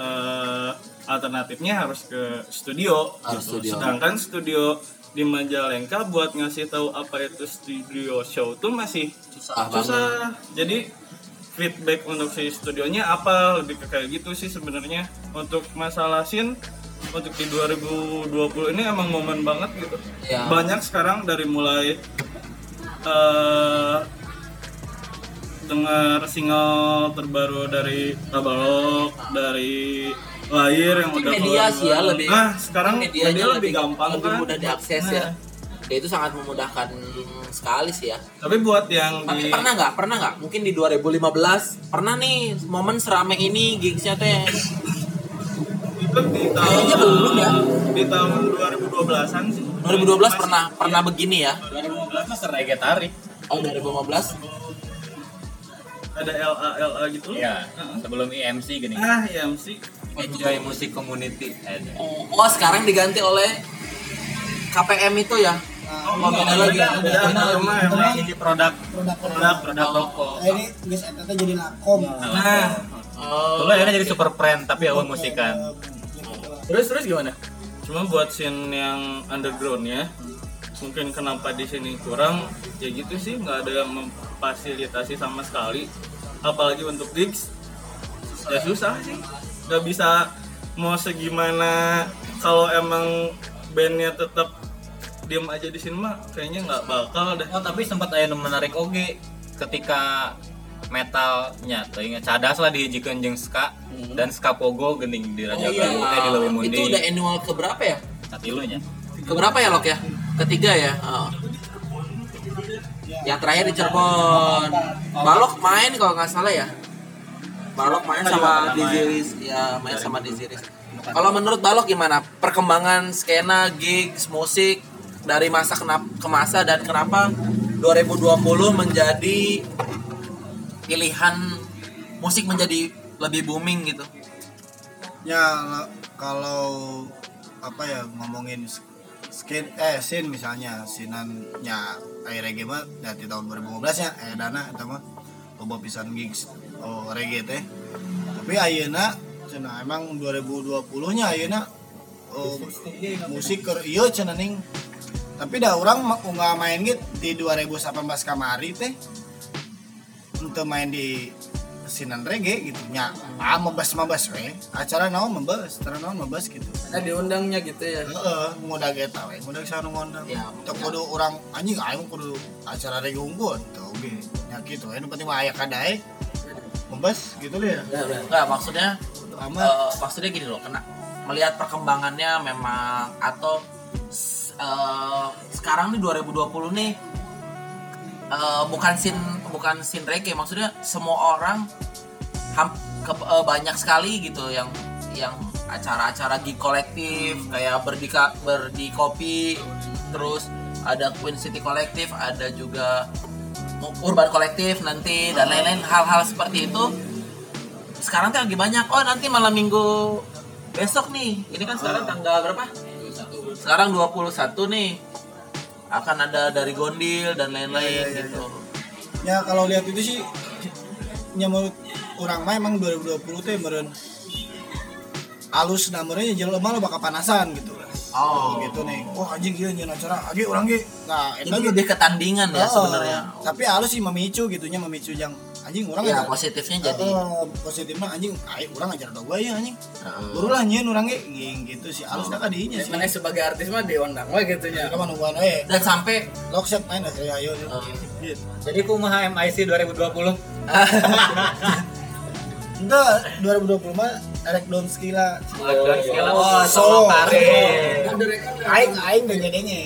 eh, alternatifnya harus ke studio. Harus gitu. studio. sedangkan studio di Majalengka buat ngasih tahu apa itu studio show tuh masih susah banget. Susah jadi feedback untuk si studionya apa? Lebih ke kayak gitu sih sebenarnya. Untuk masalah scene untuk di 2020 ini emang momen banget gitu. Ya. banyak sekarang dari mulai eh dengar single terbaru dari Tabalok dari Lahir yang Mungkin udah media sih ya lebih nah sekarang media lebih gampang lebih kan? mudah diakses Nah, ya ya itu sangat memudahkan sekali sih ya. Tapi buat yang tapi di pernah nggak? Pernah nggak? Mungkin di 2015 pernah nih momen serame ini gigsnya teh itu di tahun Kayaknya belum ya. di tahun 2012an sih. 2012 pernah pernah begini ya? 2015 mah serege tarik. oh 2015 ada LA LA gitu? Iya, sebelum EMC gini. ah ya MC Enjoy Music Community. Ada. oh, oh, sekarang diganti oleh KPM itu ya? Oh, beda lagi. beda, beda, sama emang Jadi produk produk produk produk toko. Nah, ini guys eta jadi lakom. Nah. Oh, Dulu akhirnya jadi super friend tapi awal musikan. Terus terus gimana? cuma buat scene yang underground ya. Mungkin kenapa di sini kurang? Ya gitu sih nggak ada yang memfasilitasi sama sekali. Apalagi untuk gigs ya susah sih. Nggak bisa mau segimana kalau emang bandnya tetap diem aja di sini mah kayaknya nggak bakal deh. Oh tapi sempat aya nu menarik oge ketika metalnya. Tuh ingat cadas lah dihijikan jeung ska. Dan ska pogo gening di Raja Oh, iya. Teh di Leuwih Mundi. itu udah annual keberapa ya? Satilunya. keberapa ya Lok ya? Ketiga ya? Oh. yang terakhir di Cirebon. Balok main kalau nggak salah ya? Balok main sama Diziris ya main. Sama Diziris kalau menurut Balok gimana? Perkembangan skena gigs musik dari masa kenap ke masa dan kenapa 2020 menjadi pilihan musik menjadi lebih booming gitu? Ya la- kalau apa ya ngomongin skin eh scene misalnya sinannya air reggae mah dari tahun 2015 ya eh dana itu mah loba pisan gigs oh reggae teh. Tapi ayeuna cenah emang 2020 nya ayeuna oh, musik ke iya cenah ning. Tapi dah orang nggak main gitu di 2018 kamari teh untuk main di sinan reggae gitu. Nya ah mebas mebas we. Acara naon mebas acara naon mebas gitu. Nah diundangnya gitu ya. heeh mudah geta we. Mudah sana ngondang Ya, teu kudu orang anjing aing kudu acara reggae unggul tuh oke nya gitu anu penting mah aya kadae mebas gitu deh. Ya Enggak maksudnya Eh, maksudnya gini loh, kena melihat perkembangannya memang atau eh, sekarang nih 2020 nih eh, bukan sin bukan sin reggae, maksudnya semua orang ham- ke- eh, banyak sekali gitu yang yang acara-acara gig kolektif kayak berdika berdi kopi terus ada Queen City kolektif ada juga urban kolektif nanti dan lain-lain hal-hal seperti itu. Sekarang tuh lagi banyak. Oh nanti malam minggu besok nih. Ini kan sekarang tanggal berapa? Sekarang 21 nih akan ada dari Gondil dan lain-lain gitu. ya kalau lihat itu sih nya menurut orang mah emang 2020 teh meureun alus namanya jelema lo bakal panasan gitu oh. Gitu nih. Wah anjing iya nyeun acara. Agi orang ge nah ge lebih ketandingan ya Heeh. sebenarnya. tapi halus sih memicu gitunya memicu yang anjing orang ya positifnya jadi. Heeh, positifnya anjing ayo orang ajar dong gue ya anjing. Baru lah nyeun orang ge. Gitu sih halus dah kadinya sih. Mana sebagai artis mah diundang we gitu nya. kita mah nungguan we dan sampai lockset main aja ayo ayo. eh, Gitu. Jadi kumaha MIC 2020? Enggak, 2020 mah erek down skila Oh, solo karir. aing aing dan jadinya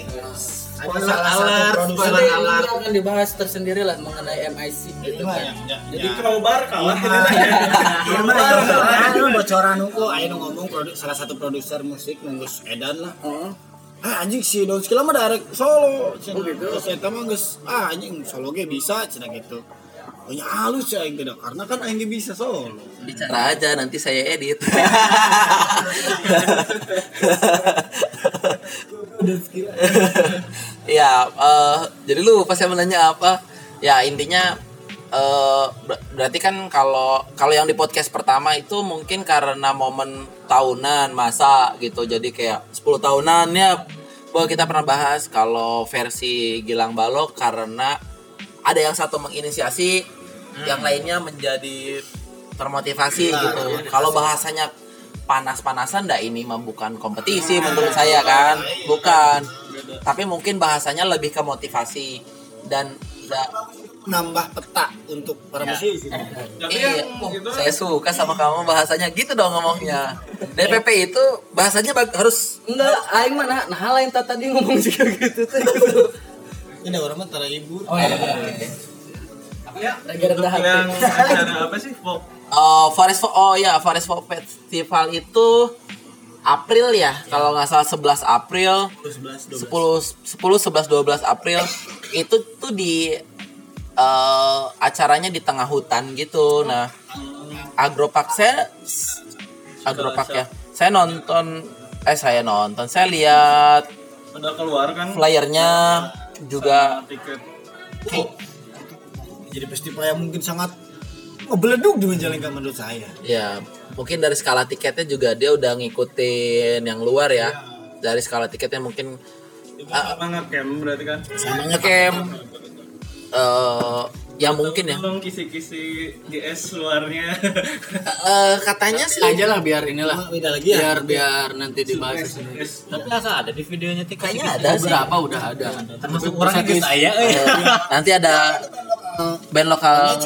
ada salah satu alert, produser. Nanti ini akan dibahas tersendiri lah mengenai MIC. itu mah jadi crowbar kalah. Iya. Mah bocoran bocoran hukum ayo ngomong salah satu produser musik nunggus edan lah. Heeh. ah anjing si Don Skilla mah darek solo. Oh gitu. Terus eta mah geus ah anjing solo ge bisa cenah gitu Oh nya halus ya aing karena kan aing bisa solo. Bicara. Aja nanti saya edit. Ya eh, jadi lu pas saya menanya apa? Ya intinya eh, ber- berarti kan kalau kalau yang di podcast pertama itu mungkin karena momen tahunan masa gitu. Jadi kayak 10 tahunan ya bahwa kita pernah bahas kalau versi Gilang Balok karena ada yang satu menginisiasi, yang lainnya menjadi termotivasi gitu. Kalau bahasanya panas-panasan, dah ini mah bukan kompetisi menurut saya kan, bukan. Tapi mungkin bahasanya lebih ke motivasi dan da- nambah peta untuk para musisi Tapi iya, oh, itu saya suka sama kamu bahasanya. Gitu dong ngomongnya. DPP itu bahasanya harus Enggak, aing mah nah, nah lain tadi ngomong juga gitu tuh. ini orang mah tara ibu Lagi rendah hati. yang acara apa sih folk Oh, Forest Folk, oh ya, Forest Folk Festival itu April ya, kalau nggak salah 11 April, 10 10 11 12 April itu tuh di eh, acaranya di tengah hutan gitu. Nah, Agropark saya Agropark ya. Saya nonton eh saya nonton, saya lihat udah keluar kan flyernya juga tiket jadi festival yang mungkin sangat ngebeleduk di Majalengka menurut saya Ya, mungkin dari skala tiketnya juga dia udah ngikutin yang luar ya. Dari skala tiketnya mungkin itu sama ngecamp berarti kan sama ngecamp eh ya mungkin ya. tolong kisi-kisi GS luarnya Eh, katanya sih aja lah biar inilah. beda lagi ya Biar biar nanti dibahas. Tapi asa ada di videonya tik kayaknya ada sih. Beberapa udah ada. termasuk orang itu saya Eh, nanti ada band lokal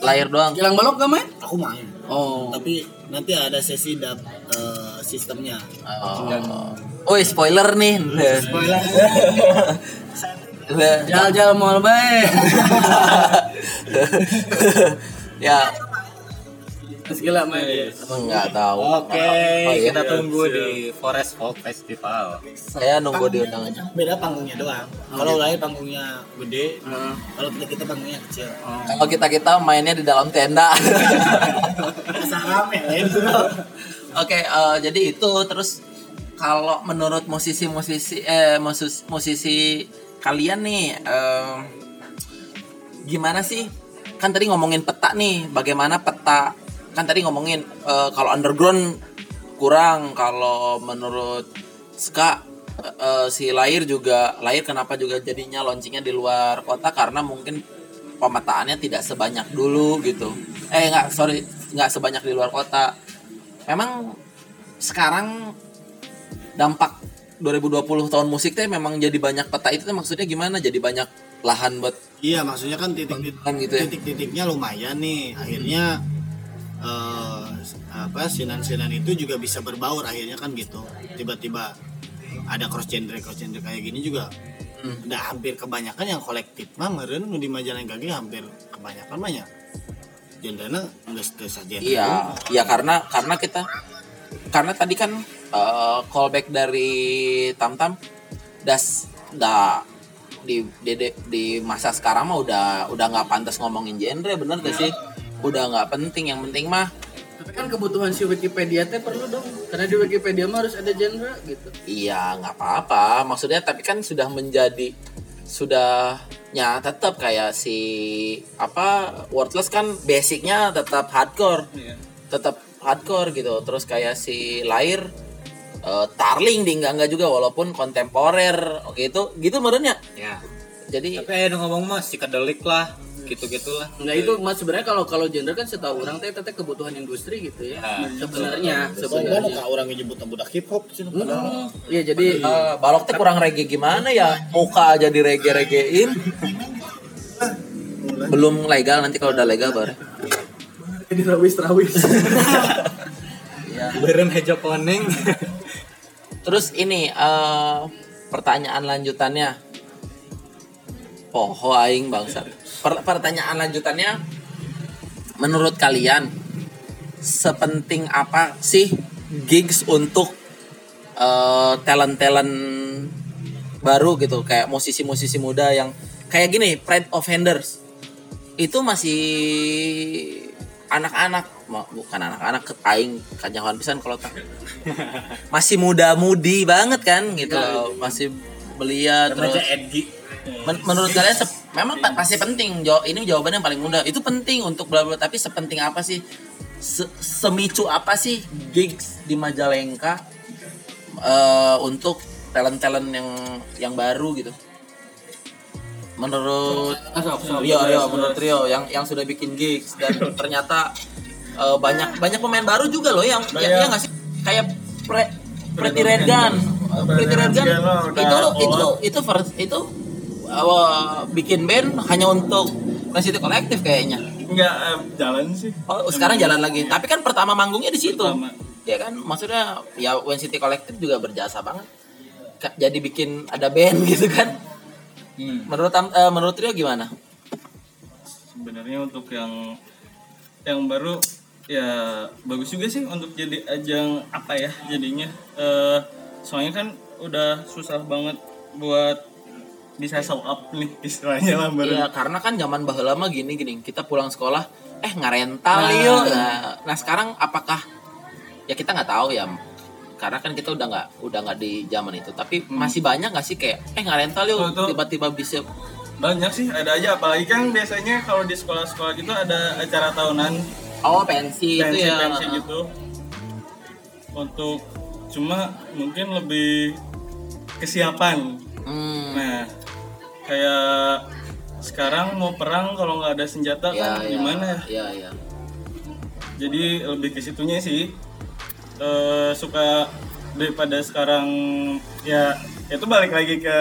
layar doang. Gilang balok gak main? aku main Oh. tapi nanti ada sesi dap eh, sistemnya Oh. Oh, spoiler nih. Spoiler. Jal-jal mal bae. ya, gila main. enggak tahu. Oke, Oh, iya. kita tunggu di Forest Folk Festival. Saya nunggu diundang aja. beda panggungnya doang kalau lain panggungnya gede kalau kita kita panggungnya kecil Kalau kita kita mainnya di dalam tenda. rame lain Oke, eh, jadi itu terus kalau menurut musisi-musisi eh musis- musisi kalian nih eh, gimana sih? Kan tadi ngomongin peta nih, bagaimana peta? Kan tadi ngomongin eh, kalau underground kurang, kalau menurut Ska eh, si Lahir juga Lahir kenapa juga jadinya launchingnya di luar kota karena mungkin pemetaannya tidak sebanyak dulu gitu. Eh nggak sorry nggak sebanyak di luar kota. Memang sekarang dampak 2020 tahun musik teh memang jadi banyak peta itu maksudnya gimana? Jadi banyak lahan buat iya maksudnya kan titik Kan gitu ya. titik-titiknya lumayan nih akhirnya eh, apa sinan-sinan itu juga bisa berbaur akhirnya kan gitu. Tiba-tiba ada cross genre cross genre kayak gini juga. Udah hampir kebanyakan yang kolektif mah meren di Majalengka ge hampir kebanyakan mah ya genrenya nggak saja Iya, iya karena karena kita karena tadi kan eh, callback dari Tam Tam das da di di, di, di masa sekarang mah udah udah nggak pantas ngomongin genre bener gak sih? Udah nggak penting yang penting mah. Tapi kan kebutuhan si Wikipedia teh perlu dong. Karena di Wikipedia mah harus ada genre gitu. Iya nggak apa-apa. Maksudnya tapi kan sudah menjadi sudah ya tetap kayak si apa wordless kan basicnya tetap hardcore. Tetap hardcore gitu. Terus kayak si Lair eh, Tarling di enggak enggak juga walaupun kontemporer. Gitu gitu merenya Ya. jadi Tapi ayo ngomong mas, psychedelic lah, gitu-gitulah. Enggak itu mas sebenarnya kalau kalau genre kan setahu orang teh teteh kebutuhan industri gitu ya. Sebenarnya Soalnya sebenarnya. kak orang nyebut budak hip hop sih padahal Iya jadi eh, balok teh kurang reggae gimana ya muka aja di reggae reggaein belum legal nanti kalau udah legal baru jadi rawis rawis. Beren hejo koneng. Terus ini eh, pertanyaan lanjutannya. Poho aing bangsat. Per- pertanyaan lanjutannya menurut kalian sepenting apa sih gigs untuk eh, talent-talent baru gitu? Kayak musisi-musisi muda yang kayak gini Pride of Handers. Itu masih anak-anak bukan anak-anak aing kanyawan pisan kalau tak. Masih muda-mudi banget kan gitu loh. masih belia terus. Men- menurut kalian memang pa- pasti penting. Jawab ini jawabannya yang paling mudah. Itu penting untuk bla bla tapi sepenting apa sih? Se- semicu apa sih gigs di Majalengka eh, untuk talent talent yang yang baru gitu? Menurut. Rio Rio menurut Rio yang yang sudah bikin gigs dan ternyata eh, banyak banyak pemain baru juga loh yang ya, ya nggak sih? Kayak pre, Pretty Red Gun. Pretty Red Gun itu itu itu first itu awal bikin band hanya untuk City Collective kayaknya Enggak eh, jalan sih. Oh, sekarang jalan lagi. Tapi kan pertama manggungnya di situ. Pertama. Ya kan, maksudnya ya When City Collective juga berjasa banget. Jadi bikin ada band gitu kan. Menurut Am- eh, menurut Rio gimana? Sebenarnya untuk yang yang baru ya bagus juga sih untuk jadi ajang apa ya jadinya. Eh soalnya kan udah susah banget buat bisa show up nih istilahnya lah baru. Iya, karena kan zaman baheula mah gini gini, kita pulang sekolah eh ngarental Nah. yuk. Nah, nah, sekarang apakah ya kita nggak tahu ya. Karena kan kita udah nggak udah nggak di zaman itu. Tapi masih banyak nggak sih kayak eh ngarental yuk Hmm. Itu- tiba-tiba bisa. Banyak sih ada aja. Apalagi kan biasanya kalau di sekolah-sekolah gitu ada acara tahunan. Oh pensi, itu pensi ya. pensi gitu. Untuk cuma mungkin lebih kesiapan. Hmm, nah kayak sekarang mau perang kalau nggak ada senjata ya, kan? ya, gimana ya? ya ya. Jadi lebih ke situnya sih Eh, suka daripada sekarang ya itu balik lagi ke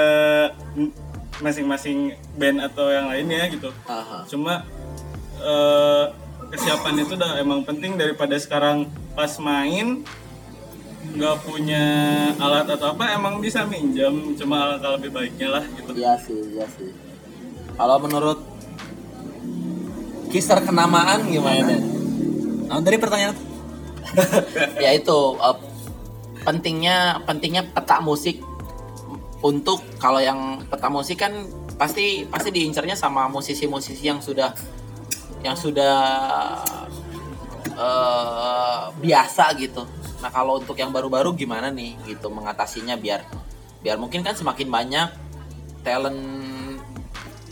masing-masing band atau yang lainnya gitu. Aha. cuma eh, kesiapan itu udah emang penting daripada sekarang pas main nggak punya alat atau apa emang bisa minjam cuma alangkah lebih baiknya lah gitu Iya sih, iya sih. Kalau menurut kisar kenamaan gimana? Nah, dari pertanyaan ya itu eh, pentingnya pentingnya peta musik untuk kalau yang peta musik kan pasti pasti diincarnya sama musisi-musisi yang sudah yang sudah eh, biasa gitu. Nah kalau untuk yang baru-baru gimana nih gitu mengatasinya biar biar mungkin kan semakin banyak talent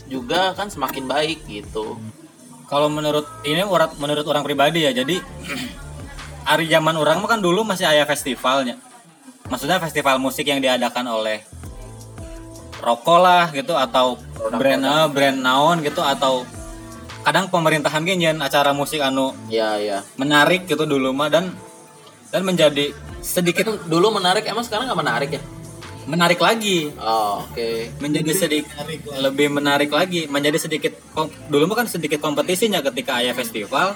juga kan semakin baik gitu. kalau menurut ini menurut orang pribadi ya jadi hari zaman orang mah kan dulu masih ayah festivalnya maksudnya festival musik yang diadakan oleh rokok lah gitu atau brand eh, brand naon gitu atau kadang pemerintahan gini nyen acara musik anu Ya ya. menarik gitu dulu mah dan dan menjadi sedikit dulu menarik emang sekarang nggak menarik ya? menarik lagi. Oh, oke. menjadi sedikit lebih menarik lagi menjadi sedikit dulu kan sedikit kompetisinya ketika ayah festival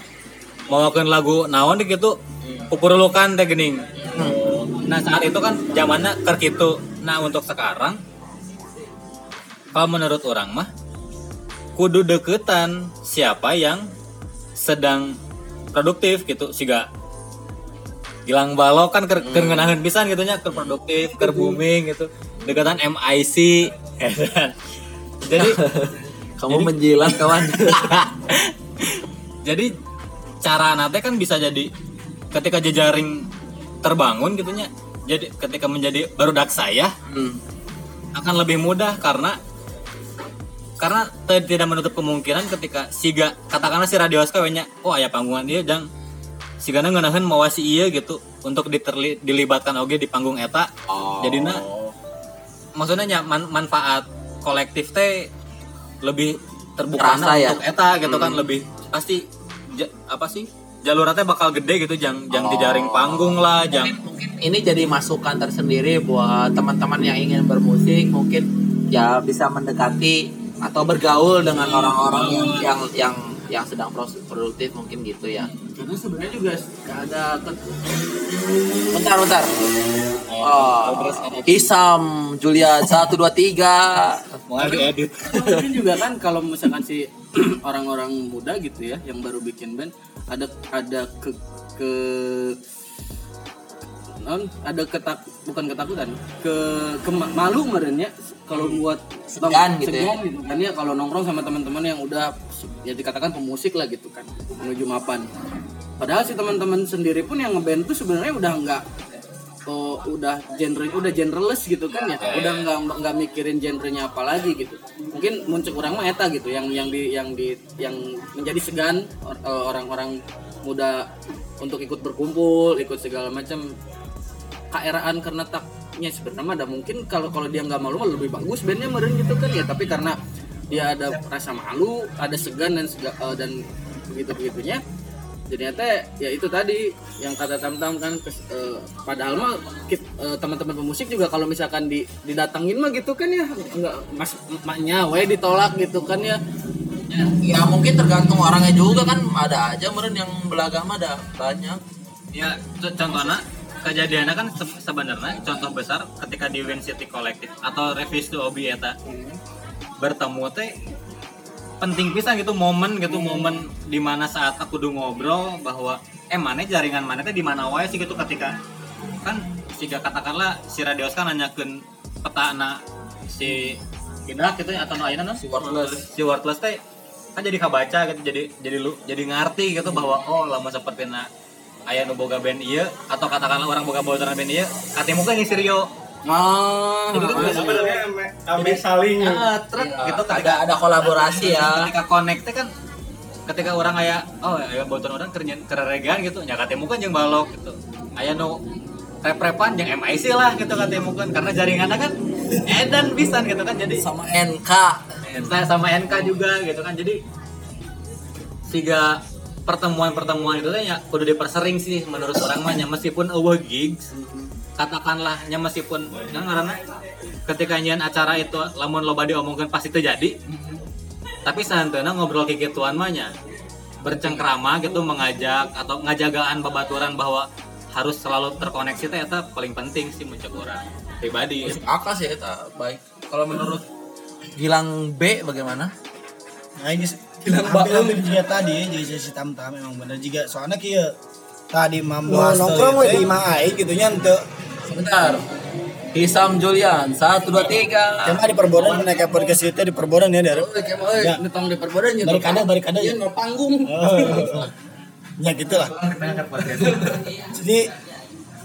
mau lagu naon gitu pupurulukan teh gening nah saat itu kan zamannya ker gitu nah untuk sekarang kalau menurut orang mah kudu deketan siapa yang sedang produktif gitu siga Gilang Balok kan ker, keur ngeunaheun pisan gitu nya keur produktif, keur booming gitu. Dekatan MIC. ya kan. Jadi Kamu menjilat kawan. jadi cara nate kan bisa jadi ketika jejaring terbangun gitunya. Jadi ketika menjadi baru dak saya Hmm. akan lebih mudah karena karena tidak menutup kemungkinan ketika siga katakanlah si radioska we nya oh aya panggungan dia dan sigana ngeunaheun mawa si ieu gitu untuk diterli, dilibatkan oge di panggung eta. Oh. jadinya maksudnya nya man- manfaat kolektif teh lebih terbuka Terasa ya? untuk eta gitu kan lebih pasti ja- apa sih jalur teh bakal gede gitu jang jang di jaring panggung lah jang. Ini jadi masukan tersendiri buat teman-teman yang ingin bermusik mungkin ya bisa mendekati atau bergaul dengan orang-orang yang yang yang yang sedang produktif mungkin gitu ya. Karena sebenarnya juga ada Bentar, bentar. Oh, Isam Julia 123. mau diedit mungkin juga kan kalau misalkan si orang-orang muda gitu ya yang baru bikin band ada ada ke ke non ada ketak bukan ketakutan ke, ke ma- malu merenya kalau buat Segan gitu ya. segan gitu kan ya kalau nongkrong sama teman-teman yang udah ya dikatakan pemusik lah gitu kan menuju mapan. Padahal si teman-teman sendiri pun yang ngeband tuh sebenarnya udah nggak oh, udah genre udah genreless gitu kan ya udah nggak nggak mikirin genrenya apa lagi gitu. Mungkin muncul orang mah eta gitu yang yang di yang di yang menjadi segan eh, orang-orang muda untuk ikut berkumpul ikut segala macam keeraan karena tak musiknya sebenarnya ada mungkin kalau kalau dia nggak malu mah lebih bagus bandnya meren gitu kan ya. Tapi karena dia ada rasa malu ada segan dan sega- eh, dan begitu begitunya jadinya teh ya itu tadi yang kata tam tam kan kes- eh, padahal mah eh, teman-teman pemusik juga kalau misalkan di didatangin mah gitu kan ya nggak mas maknya we ditolak gitu kan ya. Ya mungkin tergantung orangnya juga kan ada aja meren yang belagah mah ada banyak. Ya co- contohnya kejadiannya kan se- sebenarnya contoh besar ketika di Win City Collective atau Reviews to Obi eta bertemu teh penting pisan gitu momen gitu momen di mana saat aku udah ngobrol bahwa eh mana jaringan mana teh di mana wae sih gitu ketika kan jika katakanlah si Radios kan nanyakeun peta anak si Indah gitu ya atau no ayeuna no? Si Worthless. si Worthless teh kan jadi kabaca gitu jadi jadi lu jadi ngerti gitu bahwa oh lama seperti na aya nu boga band ieu atau katakanlah orang boga bocoran band ieu katemu kan si Rio. Ah. Sebenarnya kami saling. ah truk Ya, gitu ada ketika ada kolaborasi ya. ketika connect teh kan ketika orang aya oh aya bocoran orang kerja kereregan gitu nya katemu kan jeung balok gitu. Aya nu rep-repan jeung MIC lah gitu katemu kan karena jaringannya kan edan pisan gitu kan jadi sama NK saya sama NK juga gitu kan jadi tiga pertemuan-pertemuan itu ya kudu dipersering sih menurut orang mah meskipun eueuh gigs katakanlah nya meskipun nah, karena ketika nyian acara itu lamun loba diomongkeun pasti terjadi tapi santeuna ngobrol kayak gituan mah bercengkrama gitu mengajak atau ngajagaan babaturan bahwa harus selalu terkoneksi teh eta paling penting sih muncul orang pribadi. Akas ya itu baik. Kalau menurut Gilang B bagaimana Nah ini hampir hampir juga tadi ya jadi si tam tam memang bener juga. Soalnya kia tadi mambo Wah, nongkrong we di mah aing gitu nya henteu sebentar. Hisam Julian satu dua tiga. Cuma di perbodan menaik podcast itu di perbodan ya dari Oh, Ya. ngetong di perbodan ya. Barikada, barikada. Iya, no panggung. ya gitu lah jadi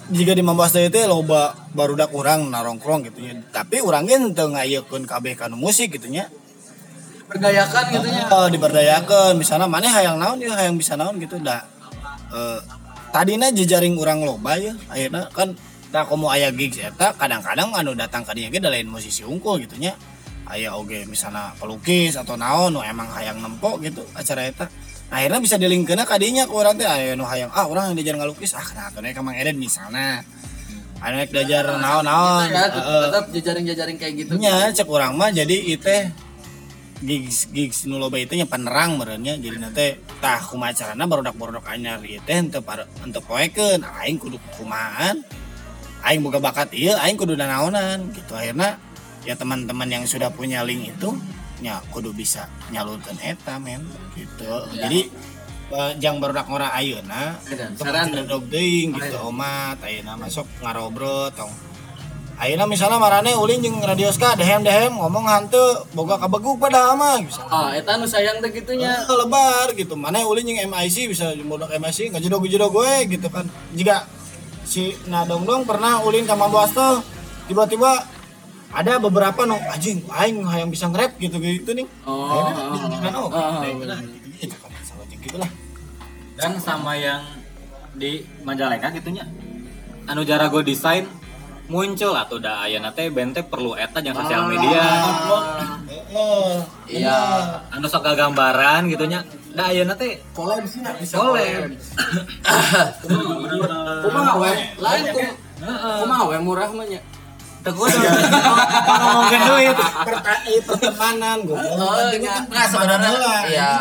jika di Mambo Asta itu loba barudak orang narongkrong gitu ya tapi orangnya henteu ngayekeun kabeh kana musik gitu nya Berdayakan gitu ya. Oh, diberdayakan misalnya mana hayang naon ya? Hayang bisa naon gitu dah. Eh tadinya jejaring orang loba ya akhirnya kan tak komo aya gigs eta. Kadang-kadang anu datang dieu ge da lain musisi unggul gitu nya. Aya oge misalnya pelukis atau naon nu emang hayang nempo gitu acara eta. Akhirnya bisa dilingkeun ka dinya ke urang teh aya nu hayang. Ah urang yang diajar ngalukis. Ah kenapa atuh ka Mang Eden misalnya anu diajar naon-naon. Ya, Heeh. tetap jejaring-jejaring kayak gitu. nya cek orang mah jadi itu gigs gigs nu loba itu nya penerang merenya jadi nanti tah kumaha carana barudak barudak anyar ieu teh henteu henteu poekeun. Aing kudu kumahan. Aing boga bakat ieu aing kudu naonan gitu. Akhirnya ya teman-teman yang sudah punya link itu nya kudu bisa nyalurkeun eta men. Gitu. Jadi eh, jang barudak ngora ayeuna saran. teuing gitu. Omat ayeuna masuk ngarobrol tong Ayeuna misalnya marane ulin jeung radioska dehem-dehem ngomong hanteu boga kabeguk pada mah misalnya. Ah, eta nu sayang teh gitunya. Ah, lebar gitu. Mana ulin jeung MIC bisa bodak MIC ngajedog-jedog gue gitu kan. Jika si Nadong dong pernah ulin ka Mambo Asto tiba-tiba ada beberapa no anjing aing hayang bisa nge-rap gitu gitu nih. Oh, Akhirnya ditunjukkan, oh, gitu, bener. gitu, gitu kan. Sama jeung gitu lah. dan sama yang di Majalengka gitunya anu jara gue desain muncul atau udah ayana teh bente perlu eta yang sosial media. Oh, iya anu sok gambaran gitunya da ayana teh Collab sih nggak bisa collab. Kumaha we? Lain kum kumaha we murah mah nya. teu kudu ngomongin duit. Eh, pertemanan gue. Oh, nggak nggak sebenarnya ya?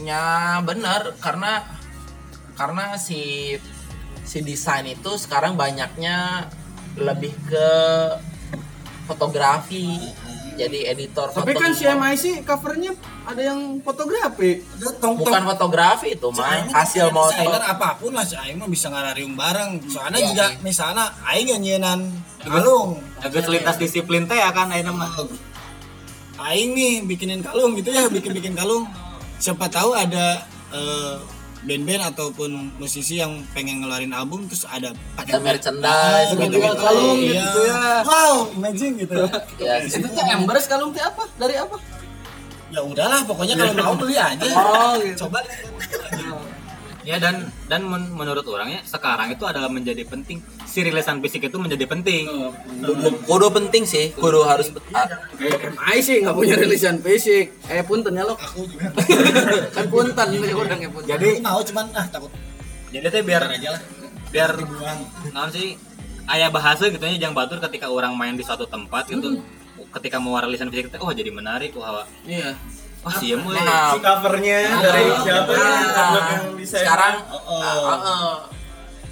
nya benar karena karena si si desain itu sekarang banyaknya lebih ke fotografi. Jadi editor Tapi foto kan si MIC covernya ada yang fotografi. bukan fotografi itu mah hasil moto desainer apa pun lah si aing mah bisa ngarariung bareng. Soalnya Iya, juga iya. misalnya aing yang nyienan kalung. Agak lintas disiplin teh ya kan ayeuna mah. Aing nih bikinin kalung gitu ya bikin bikin kalung. Siapa tahu ada eh, band-band ataupun musisi yang pengen ngeluarin album terus ada pakai merchandise, Ah, gitu-gitu. kalung Iya. gitu ya wow imagine gitu ya Itu tuh embers kalung teh apa? Dari apa? ya udahlah pokoknya kalau mau beli aja Oh, gitu. coba Ya dan dan men- menurut orangnya sekarang itu adalah menjadi penting si rilisan fisik itu menjadi penting. kudu penting sih kudu harus Kayak MI sih nggak punya rilisan fisik. Eh punten ya lo. Aku juga. kan punten punten. Jadi mau cuman ah takut jadi teh biar aja lah. biar naon sih ayah bahasa gitu nya jangan batur ketika orang main di suatu tempat gitu ketika mau rilisan fisik oh jadi menarik wah Iya. Wah sih mulai nah, si covernya dari siapa ya? Yang desain sekarang Oh, ah, ah.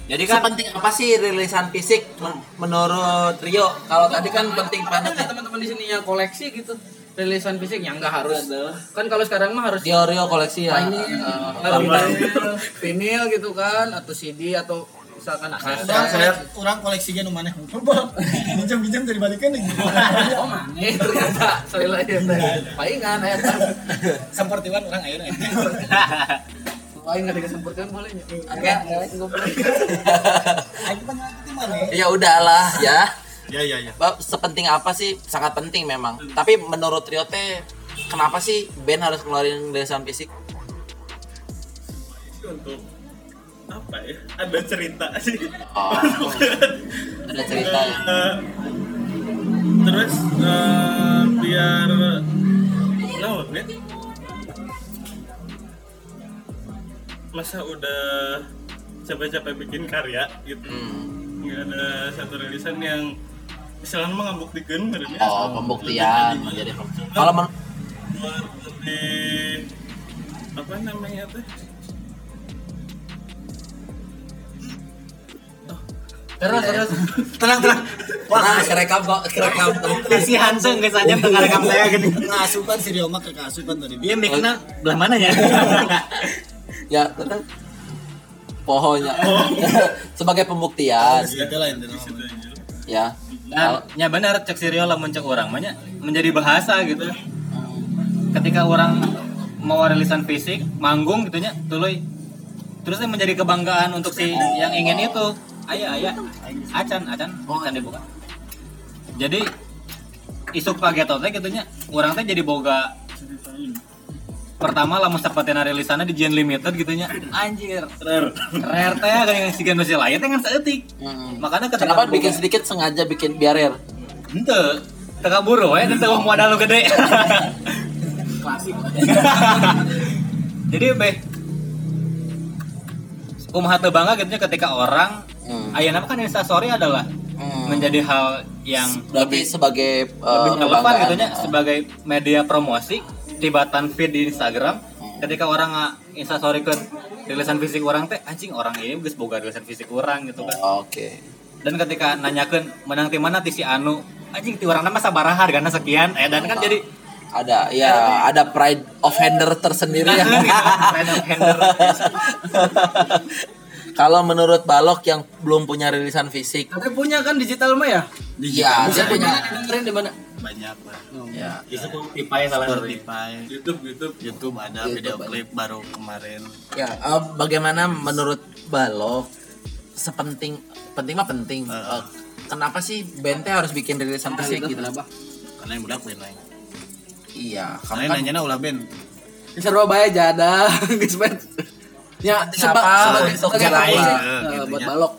jadi kan sepenting apa sih rilisan fisik men- menurut Rio? Kalau tadi kan penting banget nggak teman-teman di sini yang koleksi gitu rilisan fisik yang nggak harus. Kan kalau sekarang mah harus Rio Rio koleksi ya. eh, vinil, vinil gitu kan atau CD atau misalkan kaset. Orang, orang koleksinya nu maneh coba minjam-minjam dari balikan nih. Oh mana ternyata saya lagi teh. Palingan aya tah. Sempertiwan orang ayeuna. Lain nggak dikesempurkan boleh mah ngerti mana? ya udahlah ya ya ya ya sepenting apa sih sangat penting memang tapi menurut Rio teh kenapa sih band harus ngeluarin rilisan fisik untuk apa ya? Ada cerita sih. Oh, ada cerita ya? Eh, terus eh, biar naon ya masa udah capek-capek bikin karya gitu. Hmm. nggak ada satu rilisan yang istilahnya mah ngabuktikan sebenarnya oh pembuktian. Jadi kalau men- lebih apa namanya tuh Terus terus. tenang tenang Nah, kerekam kok, kerekam. si Hanseng guys aja tengah rekam saya gini ngasupan si Rio mah ke asupan tadi dia mikirnya belah mana ya ya, tetap pohonnya. Sebagai pembuktian, gitu lah ya. Nah, ya benar cek si Rio lamun cek orang banyak menjadi bahasa gitu. Ketika orang mau rilisan fisik, manggung gitu nya, tuluy. Terus menjadi kebanggaan untuk si yang ingin itu. Ayah, ayah. Acan, acan, acan dibuka. Jadi isuk pagetot teh gitu nya, orang teh jadi boga pertama lamun sapatina rilisannya di Gen Limited gitu nya anjir rare rare teh kayak si Gen masih lain teh kan seeutik Hmm. makanya ketika Kenapa boga- bikin sedikit sengaja bikin biar rare? Ente, teka buru ya, ente mau modal lu gede. Klasik. Jadi be, kumaha teu bangga gitu ketika orang Hmm. ayeuna mah kan instastory adalah Hmm. menjadi hal yang Berarti sebagai uh, lebih relevan gitu nya sebagai media promosi tibatan feed di Instagram ketika orang nga instastory ke rilisan fisik orang teh anjing orang ini geus boga rilisan fisik orang gitu kan Oke. dan ketika nanyakeun menang ti mana ti si anu anjing ti urang nama sabaraha hargana sekian eh dan kan jadi Ada ya, ada pride of hander tersendiri ya. Pride of hander. Kalau menurut Balok yang belum punya rilisan fisik, Tapi punya kan digital mah ya? iya, Bisa ada. punya dengerin di mana? banyak lah Ya. Itu pipai salah satu. Spotify YouTube YouTube YouTube ada video klip baru kemarin Ya, eh, bagaimana menurut Balok sepenting penting mah penting. Eh, kenapa sih band teh harus bikin rilisan fisik gitu? karena yang budak band lain Iya, kamu kan nanya ulah band Di Surabaya jada, guys. Ya, Penting seba, apa? sebagai, Untuk sebagai lain. sih? Eh, gitu buat balok.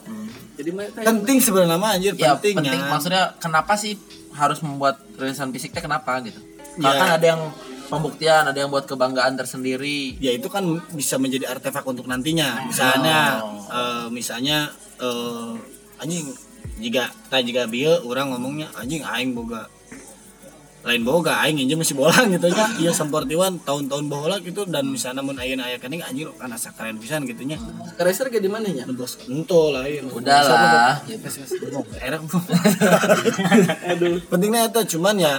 Jadi penting sebenarnya mah anjir ya penting penting ya. maksudnya kenapa sih harus membuat rilisan fisik teh kenapa gitu? Karena Ya. kan ada yang pembuktian, ada yang buat kebanggaan tersendiri. ya itu kan bisa menjadi artefak untuk nantinya misalnya Oh. eh, misalnya eh, anjing jika tak jika bieu orang ngomongnya anjing aing boga lain boga aing injem masih bola gitu nya. Iya samportiwan tahun-tahun bola gitu dan misalnya mun ayeuna aya kening anjir kan asa keren pisan gitu nya. Keraser kayak di mana ya? bos ento lain Udahlah. enak pentingnya itu cuman ya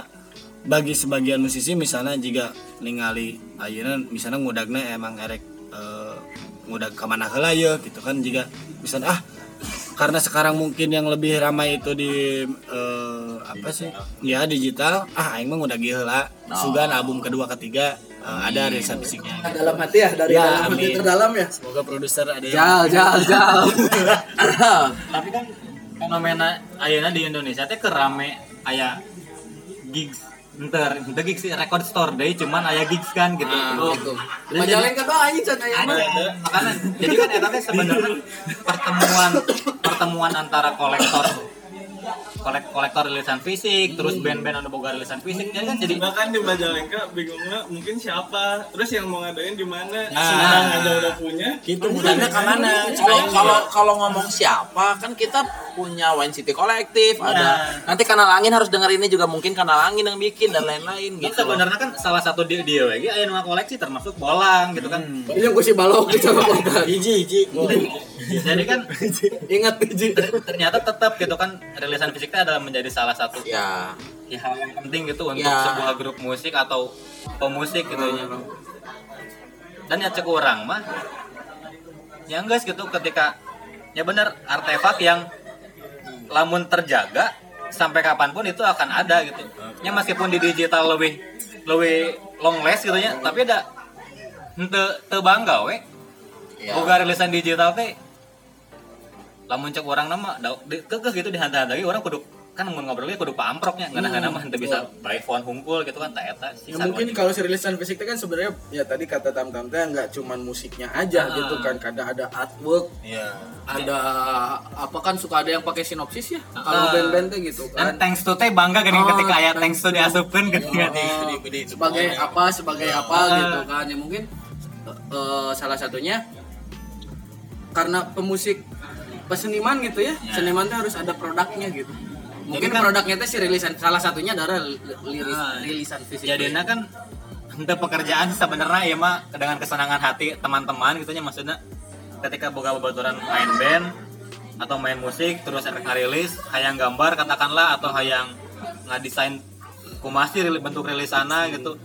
bagi sebagian musisi misalnya jika ningali ayeuna misalnya ngudagna emang erek eh, ngudag ke mana heula ya gitu kan jika misalnya ah karena sekarang mungkin yang lebih ramai itu di eh, apa sih? Ya digital. Ah aing mah ngudag ieu heula sugan album kedua ketiga eh, ada rilisan fisiknya Dalam hati ya, dari Ya, dalam hati amin. terdalam ya. semoga produser ada yang Jal, jal, jal. Tapi kan fenomena ayeuna di Indonesia teh kerame aya gigs. Enter ente gigs sih record store deh cuman aya gigs kan gitu. Nah, gitu. Dan Majalengka doang anjing can aya mah. ada makanya jadi kan eta teh sebenarnya pertemuan pertemuan antara kolektor kolek kolektor rilisan fisik terus band-band anu boga rilisan fisik jadi kan? Jadi bahkan di Majalengka bingungnya mungkin siapa? Terus yang mau ngadain di mana? Nah. Sumedang aja udah punya. Gitu. Mudahnya ke mana? Kalau kalau kalau ngomong siapa kan kita punya Wine City Collective, ada nanti kanal angin harus denger ini juga mungkin kanal angin yang bikin dan lain-lain Kan gitu. sebenarnya kan salah satu dia dia lagi nama koleksi termasuk bolang gitu kan. Ini yang gue si balok kota. hiji hiji. Jadi kan Ingat ter- ternyata tetap gitu kan rilisan fisik itu adalah menjadi salah satu Ya, ya, hal yang penting gitu untuk Ya. sebuah grup musik atau pemusik gitu ya. Dan ya cek orang mah yang guys gitu ketika ya benar artefak yang lamun terjaga sampai kapan pun itu akan ada gitu. Ya meskipun di digital lebih lebih long last gitu ya, tapi ada ente teu bangga we. ya. Boga rilisan digital teh lamun cek orang nama kekeh gitu dihantar-hantar orang kudu kan mun ngobrolnya kudu pamproknya nggak hmm. mah henteu bisa by phone hungkul gitu kan tak eta Ya, mungkin kalau si rilisan fisik kan sebenarnya ya tadi kata tam tam teh nggak cuman musiknya aja Ah. gitu kan kadang ada artwork Iya. ada apa kan suka ada yang pakai sinopsis ya Ah. kalau band-band teh gitu dan kan thanks to teh bangga gini Oh, ketika aya thanks thanks to diasupkeun gitu kan sebagai apa sebagai apa Ah. gitu kan ya mungkin eh, salah satunya karena pemusik peseniman gitu ya? Ya. seniman tuh harus ada produknya gitu. Mungkin kan- produknya itu si rilisan salah satunya adalah li- liris, Ah. rilisan fisik jadinya kan untuk pekerjaan sebenarnya ya mah. Dengan kesenangan hati teman-teman gitu nya maksudnya. Ketika boga babaturan main band atau main musik terus ngarilis hayang gambar katakanlah atau hayang ngadesain kumasi rili- bentuk rilisana gitu.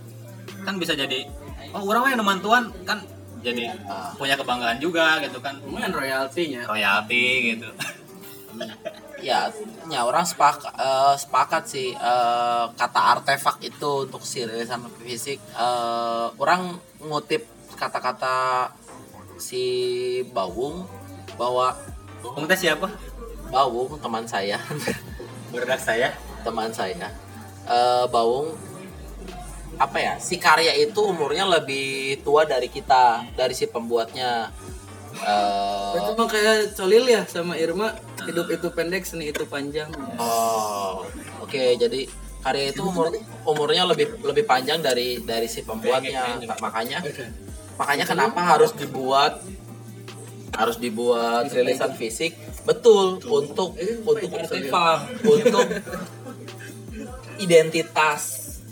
Kan bisa jadi oh orang yang nemantuan kan jadi punya kebanggaan juga gitu kan. Lumayan royaltinya. Royalti gitu. Ya, ya orang sepakat, sepakat sih eh, kata artefak itu untuk si rilisan fisik. Eh, orang ngutip kata-kata si Bawung bahwa Bung teh siapa? Bawung teman saya, berdak saya. Teman saya, eh, Bawung apa ya si karya itu umurnya lebih tua dari kita dari si pembuatnya Eh, itu mah kayak Colil ya sama Irma hidup itu pendek seni itu panjang Oh, oke. Jadi karya itu umur umurnya lebih lebih panjang dari dari si pembuatnya. Makanya makanya kenapa harus dibuat harus dibuat rilisan fisik betul untuk untuk untuk identitas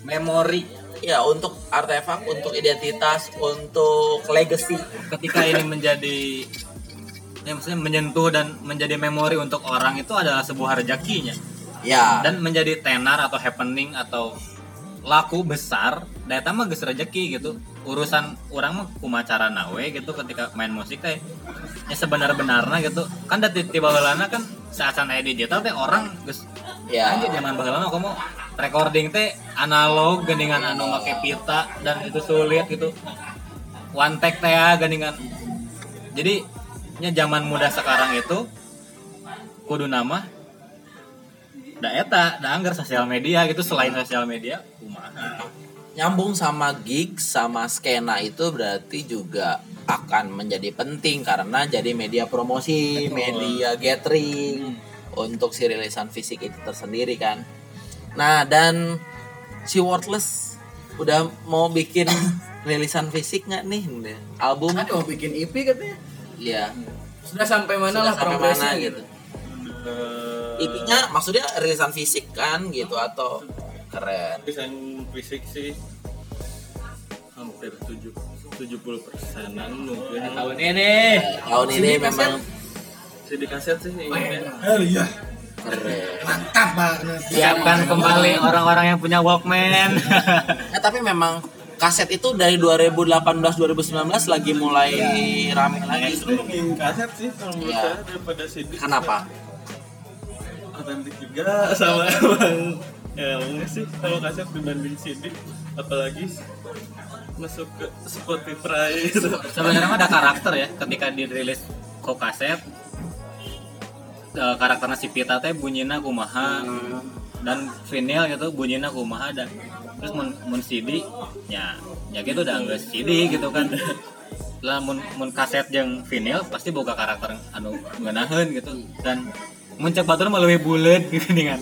memori ya untuk artefak untuk identitas untuk legacy. Ketika ini menjadi ya maksudnya menyentuh dan menjadi memori untuk orang itu adalah sebuah rezekinya. Ya. Dan menjadi tenar atau happening atau laku besar data mah geus rezeki gitu. Urusan orang mah kumacara nawe gitu ketika main musik teh. Ya sebenar-benarnya gitu. Kan dari tiba kan saat aya digital teh orang geus ya. Anjir zaman baheulana kamu recording teh analog geningan anu make pita dan itu sulit gitu. One take teh ya geningan. Jadi nya zaman muda sekarang itu kudu nama da eta da anggar sosial media gitu. Selain sosial media kumaha? Nyambung sama gig sama skena itu berarti juga akan menjadi penting karena jadi media promosi, media gathering untuk si rilisan fisik itu tersendiri kan. Nah, dan si Worthless udah mau bikin rilisan fisik nggak nih album? kan mau bikin EP katanya Iya. sudah sampai mana Sudah lah sampai progresnya mana gitu gitu. IP-nya maksudnya rilisan fisik kan gitu atau keren. desain fisik sih hampir tujuh tujuh puluh persenan mungkin tahun ini Tahun ini memang CD kaset sih Hell iya. Keren. Mantap banget. siapkan kembali orang-orang yang punya Walkman Nah, tapi memang kaset itu dari 2018 2019 lagi mulai rame lagi. itu lebih kaset sih kalau menurut saya daripada CD Kenapa? otentik juga sama emang ya emang sih kalau kaset dibanding CD apalagi masuk ke Spotify sebenarnya ada karakter ya ketika dirilis kok kaset eh, karakternya si Pita teh bunyinya kumaha dan vinyl gitu bunyinya kumaha dan terus mun mun CD ya ya gitu udah nggak CD gitu kan. Lah mun mun kaset yang vinyl pasti boga karakter anu ngeunaheun gitu. Dan mun cek batur mah leuwih bulet gitu dengan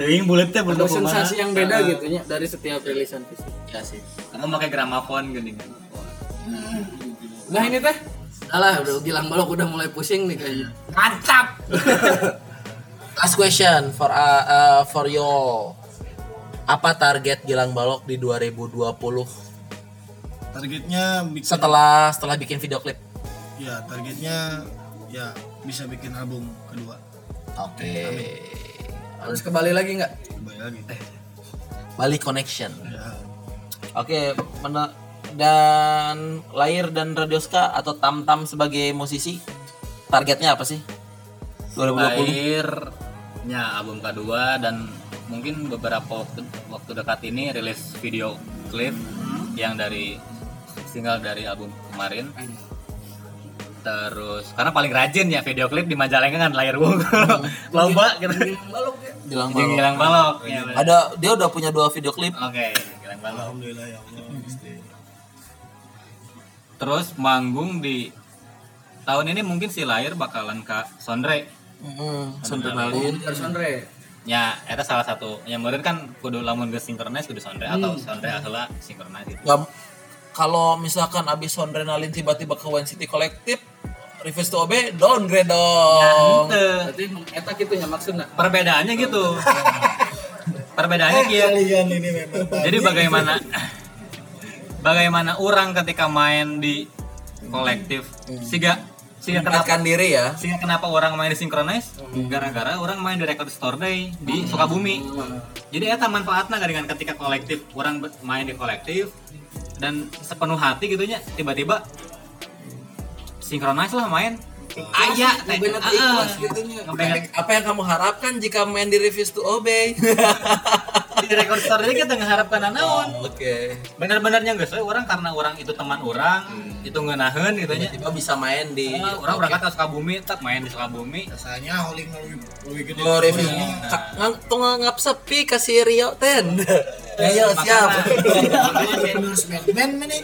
teuing buletnya ada bulet sensasi yang beda gitu ya dari setiap rilisan fisik. Ya sih. Karena pakai gramafon gini kan. Nah ini teh Alah, udah bilang balok udah mulai pusing nih kayaknya. mantap! Last question for uh, uh, for you apa target Gilang Balok di 2020 targetnya bikin setelah setelah bikin video klip. Ya targetnya ya bisa bikin album kedua. Oke. Harus kembali lagi nggak? kembali lagi. Bali Connection. Ya. Oke, mena- dan lahir dan Radioska atau Tam Tam sebagai musisi targetnya apa sih? 2020. lahirnya album kedua dan mungkin beberapa waktu, waktu dekat ini rilis video klip yang dari single dari album kemarin terus karena paling rajin ya video klip di Majalengka kan lahir wong lomba gitu Gilang Balok. Gilang balok ya, bener. Ada dia udah punya dua video klip. oke Gilang balok alhamdulillah ya Allah Gusti. Terus manggung di tahun ini mungkin si lahir bakalan ke Sondre Heeh, Sondrenalin. Harus Andre. ya itu salah satu yang meureun kan kudu lamun geus synchronize kudu Sondre atau Hmm. Sondre heula synchronize gitu. Nggak- kalau misalkan abis Sondrenalin tiba-tiba ke One City Collective Reverse to OB downgrade dong. Henteu. Berarti eta gitu ya maksudnya. perbedaannya gitu perbedaannya gitu kalian ini memang jadi bagaimana bagaimana orang ketika main di kolektif? Siga siga kenapa Menempatkan diri ya. siga kenapa orang main di synchronize gara-gara orang main di record store day di Sukabumi. Jadi eta manfaatnya dengan ketika kolektif orang main di kolektif dan sepenuh hati gitunya tiba-tiba synchronize lah main Aya, teh. Ngebenet Ah, ikhlas gitu. Apa yang kamu harapkan jika main di Reverse to OB? di record store day kita mengharapkan naon Oke. bener-benernya nggak sesuai orang karena orang itu teman orang itu ngenahen gitu nya Tiba bisa main di Eh, orang berangkat ke Sukabumi tak main di Sukabumi rasanya holding lebih lebih gede Lo review. Tong ngap sepi kasih Rio ten. Ayo siap. men men nih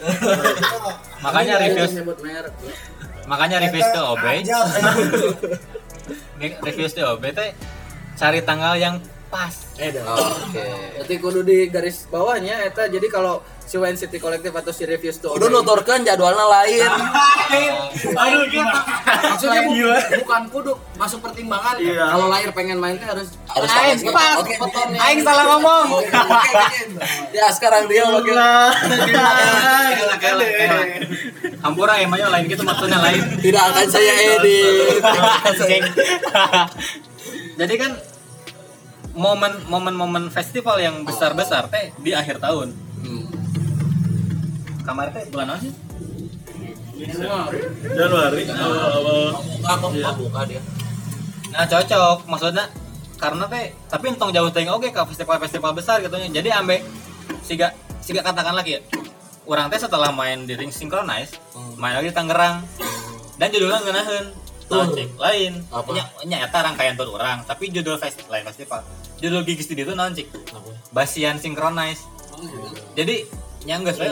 makanya review. Makanya review itu OB review itu OB teh cari tanggal yang pas. Oke. Berarti kudu di garis bawahnya eta. Jadi kalau si Wine City Collective atau si Reviews tuh Udah nuturkan jadwalnya lain. aduh kita maksudnya bu- bukan kudu masuk pertimbangan. Kalau lahir pengen main teh harus Harus Aing pas Oke, aing salah ngomong. Ya sekarang dia oke. Hampura emangnya lain gitu maksudnya lain. Tidak akan saya edit. Jadi kan momen momen momen festival yang besar besar teh di akhir tahun. Kamar teh bulan apa sih? Januari awal-awal Aku buka dia. Nah cocok maksudnya karena teh tapi entong jauh teh oke ke festival-festival besar gitu. Jadi ambe siga siga katakan lagi ya. Orang teh setelah main di ring synchronize, main lagi di Tangerang. Dan judulnya ngeunaheun Cek lain. Apa? Nya rangkaian tur orang, tapi judul fest lain festival. Judul gigs di itu naon cik? Basian synchronize. Jadi nya geus we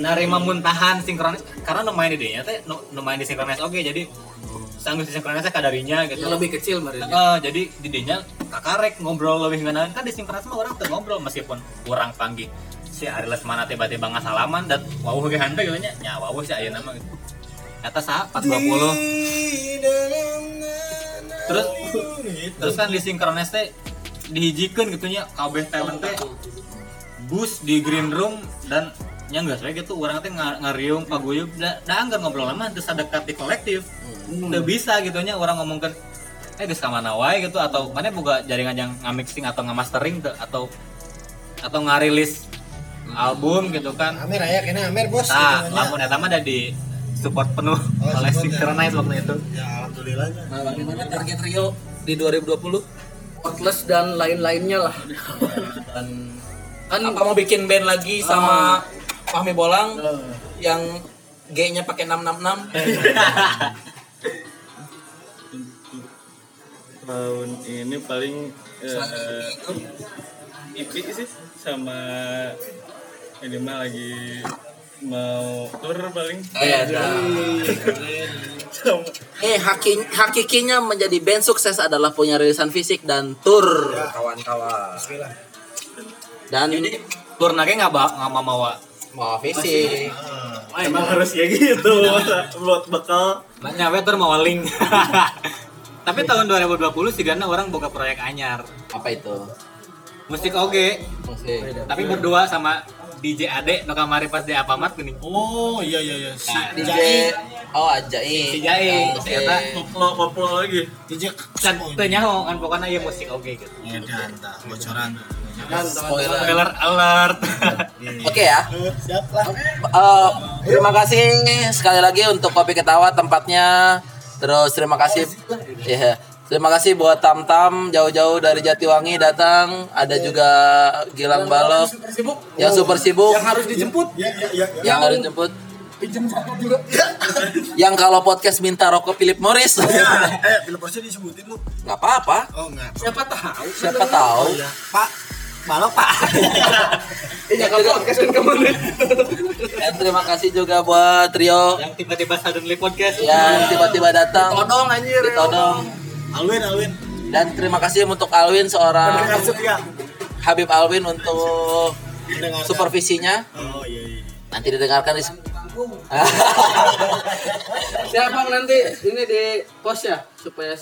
narima muntahan synchronize. Karena di dinya teh nu, nu main di synchronize oke. Jadi sanggup di synchronize kadarinya gitu. lebih kecil mari Eh, jadi didinya kakarek ngobrol lebih ngenalan kan di synchronize mah orang tuh ngobrol meskipun kurang panggil si Ari Lesmana tiba-tiba nggak salaman dan wawuh ge hante gitu nya. Nya wawuh si ayeuna mah gitu. Eta saha 420 terus terus kan di synchronize teh dihijikeun gitu nya kabeh talent teh. Bus di green room dan nya nggak sesuai gitu orang teh nga- ngariung paguyup da, da anggar ngobrol lama terus dekat di kolektif. Udah bisa gitu nya orang ngomongkan eh geus ka mana wae? gitu atau mana boga jaringan yang ngamixing atau ngamastering atau atau ngarilis album gitu kan. Amer aya kena Amer bos nah gitu, lamun eta mah ada di support penuh oleh support ya. Synchronize waktu itu. Ya alhamdulillahnya Nah, bagaimana target Rio di 2020? Worthless dan lain-lainnya lah. Dan kan apa mau bikin band lagi sama Fahmi Bolang yang G-nya pakai 666? tahun ini paling eh, IP sih sama ini mah lagi mau tur paling. Iya, sama Eh, haki, hakikinya menjadi band sukses adalah punya rilisan fisik dan tour. Kawan-kawan. Dan tur nake nggak ba nggak mau bawa mau fisik. emang harus kayak gitu. Masa buat bekal. Nyampe tur mau link. Tapi tahun 2020 sih karena orang buka proyek anyar. Apa itu? musik oke Musik. tapi berdua sama DJ Ade no kamari pas di Apamat gini Oh iya iya iya si Nah, DJ Jai Oh, Ajai. Si Jai, Oke. ternyata koplo koplo lagi DJ kan teu nyaho kan pokoknya ya musik oke gitu Ya dan bocoran. Spoiler. spoiler alert Oke ya. Siap lah. Eh, terima kasih sekali lagi untuk Kopi Ketawa tempatnya. Terus terima kasih ya. Terima kasih buat Tam Tam jauh-jauh dari Jatiwangi datang. Ada juga Gilang Balok yang super sibuk Yang harus dijemput. Ya ya ya. ya. yang harus jemput. Pinjam rokok juga. Yang kalau podcast minta rokok Philip Morris. Eh, film Porsche disebutin lu. nggak apa-apa. Oh enggak. Siapa tahu? Siapa tahu. Oh iya. Pak, balok Pak. Iya kalau podcast kan ke mana? Dan terima kasih juga buat Rio yang tiba-tiba suddenly podcast yang tiba-tiba datang. Todong anjir. Ditodong. Alwin, Alwin. Dan terima kasih untuk Alwin seorang. Habib Alwin untuk Mendengarkan. supervisinya. Oh iya iya. Nanti didengarkan di Siapa nanti ini di post ya supaya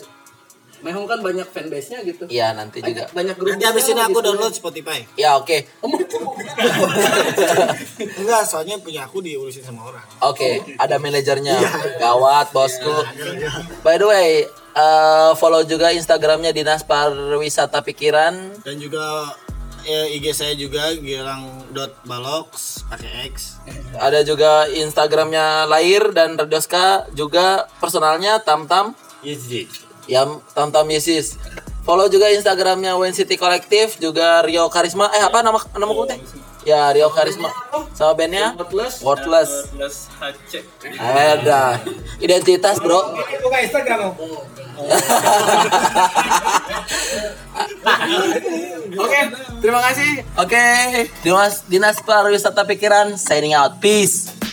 Mehong kan banyak fanbase-nya gitu. Iya nanti juga. Banyak grup. Nanti abis ini aku download Spotify. Ya oke. Enggak, soalnya punya aku diurusin sama orang. Oke, ada manajernya. Gawat bosku. By the way, eh, follow juga Instagramnya Dinas Pariwisata Pikiran. Dan juga eh, IG saya juga gilang.balox pakai X. Ada juga Instagramnya Lair dan Radioska juga personalnya Tamtam. Ya Tamtam Yesis. Follow juga Instagramnya Wayne City Collective juga Rio Karisma. Eh apa nama nama teh? Ya Rio Karisma. Sama bandnya Worthless. Worthless. plus HC Ada identitas bro. Buka Instagram Oke, terima kasih. Oke, Dinas Dinas Pariwisata Pikiran signing out. Peace.